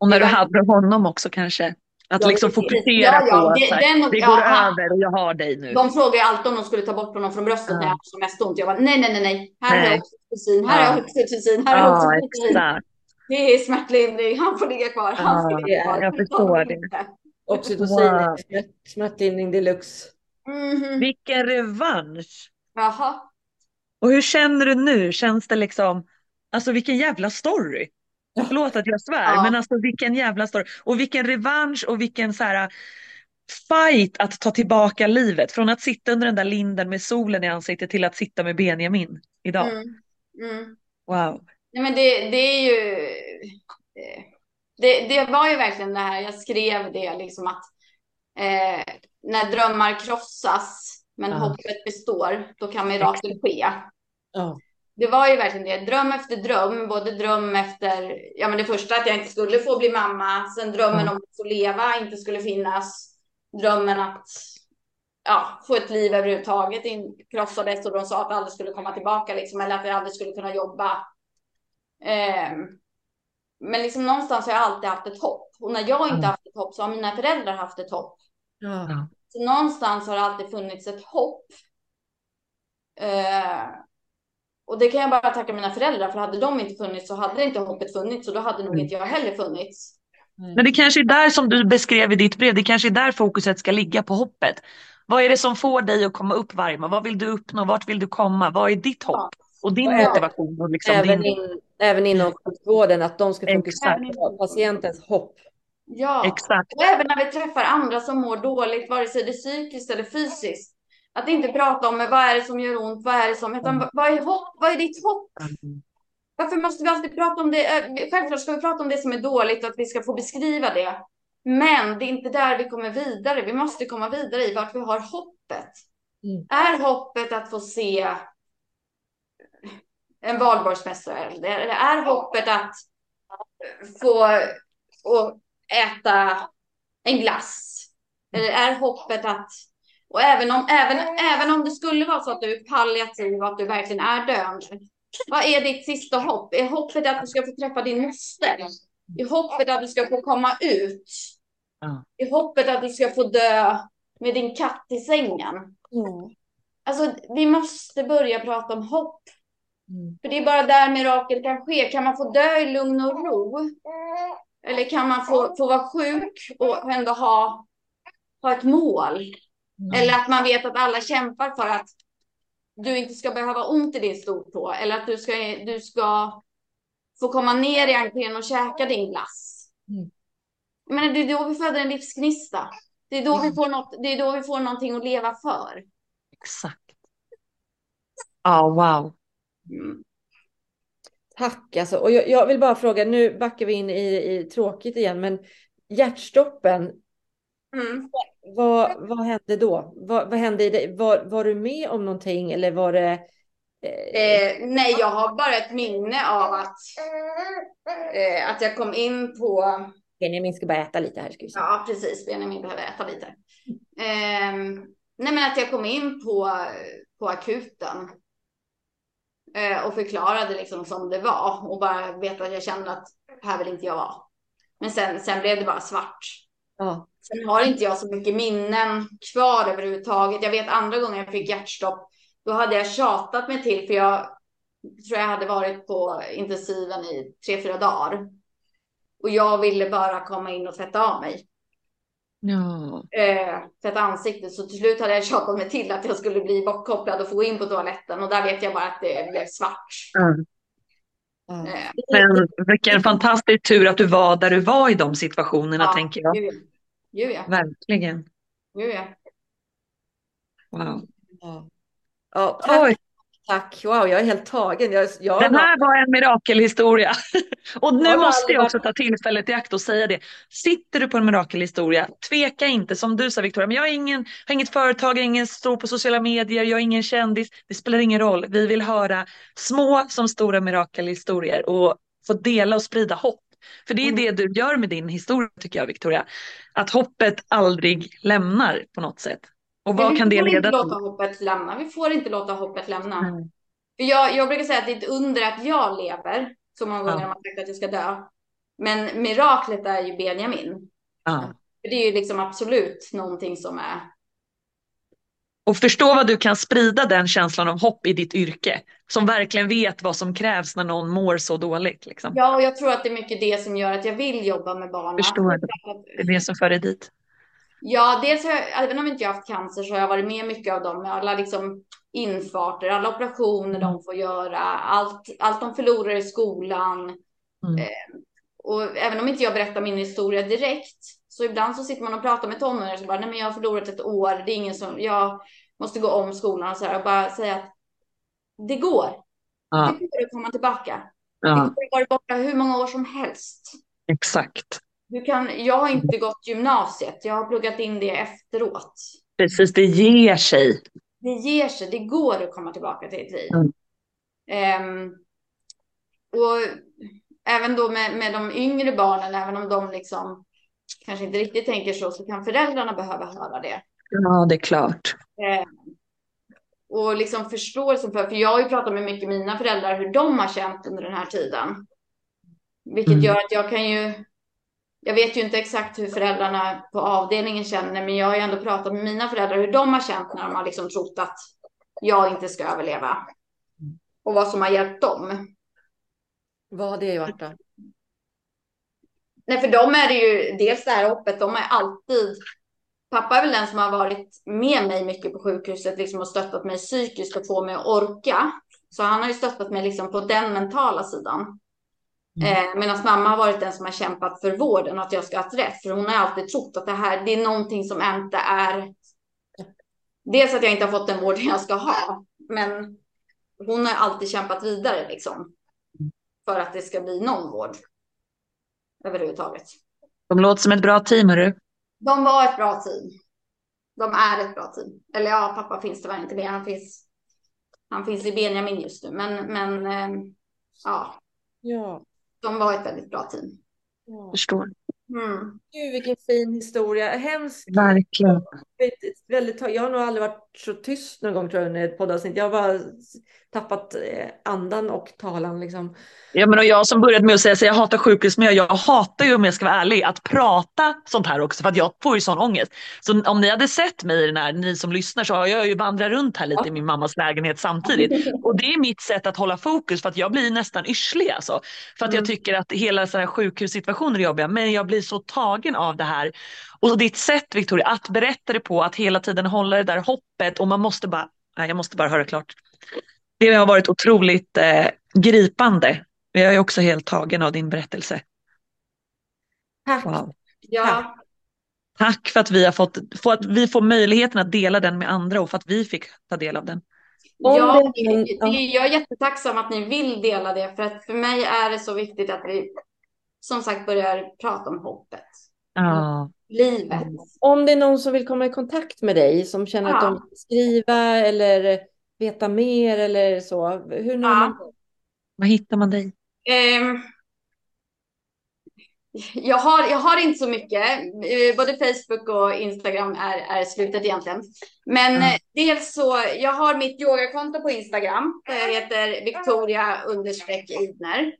Och när du Det var- hade honom också kanske. Att Ja, liksom fokusera Ja, ja, på att det- så här, den- det ja, går han- över och jag har dig nu. De frågar ju alltid om de skulle ta bort honom från bröstet Ja. när jag har som mest ont. Jag bara nej, nej, nej, nej. Här har Nej. jag oxytocin, här har Ja. jag oxytocin, här har jag Ja, oxytocin. exakt. Det är smärtlindring, han får ligga kvar, han får Ja, ligga kvar. jag förstår det. Oxytocin, Wow. smärt, smärtlindring deluxe. Mhm. Vilken revansch! Jaha. Och hur känner du nu? Känns det liksom, alltså vilken jävla story. Förlåt att jag svär, Ja. men alltså vilken jävla story. Och vilken revansch och vilken så här fight att ta tillbaka livet. Från att sitta under den där linden med solen i ansiktet till att sitta med Benjamin idag. Mm. Mm. Wow. Nej, men det, det är ju... Det, det var ju verkligen det här, jag skrev det liksom att eh, när drömmar krossas men Ja. hoppet består, då kan mirakel ske. Ja. Det var ju verkligen det, dröm efter dröm, både dröm efter, ja men det första att jag inte skulle få bli mamma, sen drömmen Ja. om att få leva inte skulle finnas, drömmen att ja, få ett liv överhuvudtaget in, krossades och de sa att jag aldrig skulle komma tillbaka liksom, eller att jag aldrig skulle kunna jobba. Ehm, men liksom någonstans har jag alltid haft ett hopp. Och när jag inte Mm. haft ett hopp så har mina föräldrar haft ett hopp. Ja. Ja. Så någonstans har det alltid funnits ett hopp. Eh, och det kan jag bara tacka mina föräldrar för hade de inte funnits så hade inte hoppet funnits och då hade nog Mm. inte jag heller funnits. Men det kanske är där som du beskrev i ditt brev, det kanske är där fokuset ska ligga på hoppet. Vad är det som får dig att komma upp varje morgon? Vad vill du uppnå? Vart vill du komma? Vad är ditt hopp? Och din Ja. motivation? Och liksom Även, din... in, även inom sjukvården, att de ska fokusera Exakt. på patientens hopp. Ja, Exakt. och även när vi träffar andra som mår dåligt, vare sig det är psykiskt eller fysiskt. Att inte prata om vad är det som gör ont, vad är det som, utan Mm. vad är, hopp, vad är ditt hopp? Varför måste vi alltid prata om det? Självklart ska vi prata om det som är dåligt och att vi ska få beskriva det. Men det är inte där vi kommer vidare. Vi måste komma vidare i vart vi har hoppet. Mm. Är hoppet att få se en valborgsmässa? Eller är hoppet att få och äta en glass? Eller är hoppet att och även om, även, även om det skulle vara så att du är palliativ och att du verkligen är döende. Vad är ditt sista hopp? Är hoppet att du ska få träffa din moster? Är hoppet att du ska få komma ut? Är hoppet att du ska få dö med din katt i sängen? Alltså, vi måste börja prata om hopp. Mm. För det är bara där mirakel kan ske. Kan man få dö i lugn och ro? Eller kan man få, få vara sjuk och ändå ha, ha ett mål? Mm. Eller att man vet att alla kämpar för att du inte ska behöva ont i din stortå. Eller att du ska, du ska få komma ner i entrén och käka din glass. Mm. Menar, det är då vi föder en livsgnista. Det är då, vi får något, det är då vi får någonting att leva för. Exakt. Ja, wow. Mm. Tack alltså. Och jag, jag vill bara fråga, nu backar vi in i, i tråkigt igen, men hjärtstoppen, Mm. Vad, vad hände då? Vad, vad hände i dig? Var, var du med om någonting eller var det? Eh, Eh, nej, jag har bara ett minne av att, eh, att jag kom in på Benjamin ska bara äta lite här. Ska vi se. Ja, precis. Benjamin behöver äta lite. Ehm, nej, men att jag kom in på, på akuten eh, och förklarade liksom som det var och bara vet att jag kände att här vill inte jag vara. Men sen, sen blev det bara svart. Ja. Sen har inte jag så mycket minnen kvar överhuvudtaget. Jag vet andra gången jag fick hjärtstopp, då hade jag tjatat mig till för jag tror jag hade varit på intensiven i tre, fyra dagar. Och jag ville bara komma in och tvätta av mig. Ja. eh, för ett ansikte. Så till slut hade jag tjatat mig till att jag skulle bli bortkopplad och få gå in på toaletten. Och där vet jag bara att det blev svart. Mm. Ja. Eh, Men vilken fantastisk tur att du var där du var i de situationerna, tänker jag. Gud, ja. Verkligen. Gud ja. Wow. Ja. Ja, tack, Oj, tack. Wow, jag är helt tagen. Jag, jag den här var en mirakelhistoria. (laughs) Och nu har måste jag också ta tillfället i akt och säga det. Sitter du på en mirakelhistoria, tveka inte som du sa Victoria, men jag har, ingen, har inget företag, jag är ingen stor på sociala medier, jag är ingen kändis. Det spelar ingen roll. Vi vill höra små som stora mirakelhistorier och få dela och sprida hopp. För det är Mm. det du gör med din historia tycker jag Victoria. Att hoppet aldrig lämnar på något sätt. Och vad vi kan det får inte leda låta till? hoppet lämna. Vi får inte låta hoppet lämna. Mm. För jag, jag brukar säga att det är ett under att jag lever. Så många gånger Ja. har man sagt att jag ska dö. Men miraklet är ju Benjamin. Ja. För det är ju liksom absolut någonting som är Och förstå vad du kan sprida den känslan av hopp i ditt yrke. Som verkligen vet vad som krävs när någon mår så dåligt. Liksom. Ja, och jag tror att det är mycket det som gör att jag vill jobba med barnen. Förstår det. Det är det som för dig dit. Ja, dels har jag, även om inte jag haft cancer så har jag varit med mycket av dem alla liksom infarter, alla operationer de får göra, allt, allt de förlorar i skolan. Mm. Eh, och även om inte jag berättar min historia direkt så ibland så sitter man och pratar med tonåringar som bara, nej men jag har förlorat ett år, det är ingen som, jag måste gå om skolan och så här och bara säga att det går. Ja, Det går att komma tillbaka. Ja, har varit borta hur många år som helst. exakt. Du kan, jag har inte gått gymnasiet, jag har pluggat in det efteråt. Precis, det ger sig. Det ger sig, det går att komma tillbaka till ett liv. Mm. Ehm, och även då med, med de yngre barnen, även om de liksom kanske inte riktigt tänker så, så kan föräldrarna behöva höra det. Ja, det är klart. Ehm, och liksom förståelsen för, för jag har ju pratat med mycket mina föräldrar hur de har känt under den här tiden. Vilket Mm. gör att jag kan ju, jag vet ju inte exakt hur föräldrarna på avdelningen känner, men jag har ju ändå pratat med mina föräldrar hur de har känt när de har liksom trott att jag inte ska överleva. Och vad som har hjälpt dem. Vad har det varit då? Nej, för dem är det ju dels det här hoppet, de är alltid Pappa är väl den som har varit med mig mycket på sjukhuset liksom, och stöttat mig psykiskt och få mig att orka. Så han har ju stöttat mig liksom, på den mentala sidan. Mm. Eh, Medan mamma har varit den som har kämpat för vården och att jag ska ha rätt. För hon har alltid trott att det här det är någonting som inte är... Dels att jag inte har fått den vården jag ska ha. Men hon har alltid kämpat vidare liksom. För att det ska bli någon vård. Överhuvudtaget. De låter som ett bra team, hörru. De var ett bra team. De är ett bra team. Eller ja, pappa finns tyvärr inte mer. Han finns, han finns i Benjamin just nu. Men, men eh, ja, Ja. de var ett väldigt bra team. ja. Förstår. Mm. Gud, vilken fin historia. Hemskt. Verkligen. väldigt, jag har nog aldrig varit så tyst någon gång tror jag under ett poddavsnitt. Jag har bara tappat eh, andan och talan liksom. Ja, men och jag som började med att säga att jag hatar sjukhusmiljö, jag hatar ju om jag ska vara ärlig att prata sånt här också för att jag får ju sån ångest. Så om ni hade sett mig i den här, ni som lyssnar så har jag ju vandrat runt här lite i min mammas lägenhet samtidigt. (laughs) Och det är mitt sätt att hålla fokus för att jag blir nästan yrslig alltså. För att jag Mm. tycker att hela så här sjukhussituationer är jobbiga men jag blir så tagen av det här. Och ditt sätt Victoria att berätta det på, att hela tiden hålla det där hoppet och man måste bara, nej jag måste bara höra klart. Det har varit otroligt eh, gripande. Jag är också helt tagen av din berättelse. Tack. Wow. Ja, Tack för att vi har fått, för att vi får möjligheten att dela den med andra och för att vi fick ta del av den. Ja, jag är jättetacksam att ni vill dela det. För att för mig är det så viktigt att vi som sagt börjar prata om hoppet. Ja, Livet. Om det är någon som vill komma i kontakt med dig, som känner att Ja. de vill skriva eller veta mer eller så, hur når Ja. man var hittar man dig? Ehm, jag, har, jag har inte så mycket. Eh, Både Facebook och Instagram är, är slutet egentligen. Men eh, dels så, jag har mitt yogakonto på Instagram. Där jag heter Victoria understreck Idner.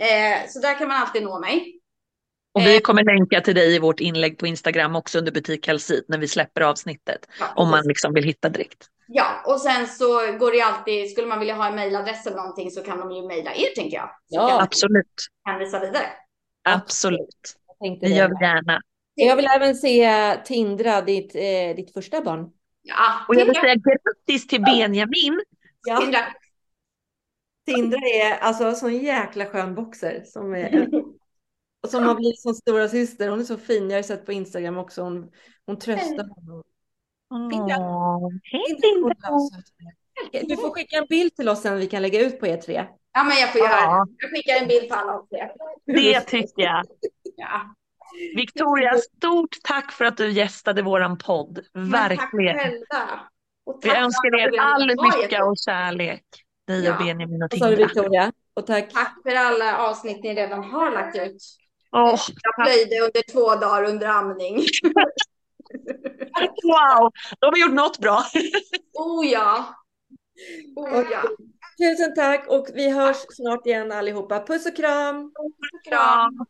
Eh, så där kan man alltid nå mig. Och Eh. vi kommer länka till dig i vårt inlägg på Instagram också under butik Halsit när vi släpper avsnittet. Ja, Om man liksom vill hitta direkt. ja, och sen så går det alltid, skulle man vilja ha en mejladress eller någonting så kan de ju mejla er tänker jag. Så Ja. jag Absolut, hänvisa vidare. absolut. Det gör vi gärna. Jag vill även se Tindra, ditt, eh, ditt första barn. Ja, Och jag vill säga grattis till Benjamin. Ja, Tindra. Tindra är alltså en sån jäkla skön boxer som, är, (laughs) som har blivit som stora syster. Hon är så fin. Jag har sett på Instagram också. Hon, hon tröstar honom. Hej. Du får skicka en bild till oss sen vi kan lägga ut på er tre. Ja, men jag får göra Ja. det. Jag skickar en bild på alla oss tre. Det tycker jag. Ja. Victoria, stort tack för att du gästade våran podd. Men Verkligen. Tack själva. Och Vi tack för önskar er all ni lycka och kärlek. Dig Ja. och Benjamin och Tindra. Victoria? Och tack. Tack för alla avsnitt ni redan har lagt ut. Åh, Jag plöjde under två dagar under amning. (laughs) wow, de har gjort något bra. (laughs) Oh ja. Oh ja. Tusen tack och vi hörs snart igen allihopa. Puss och kram! Kram.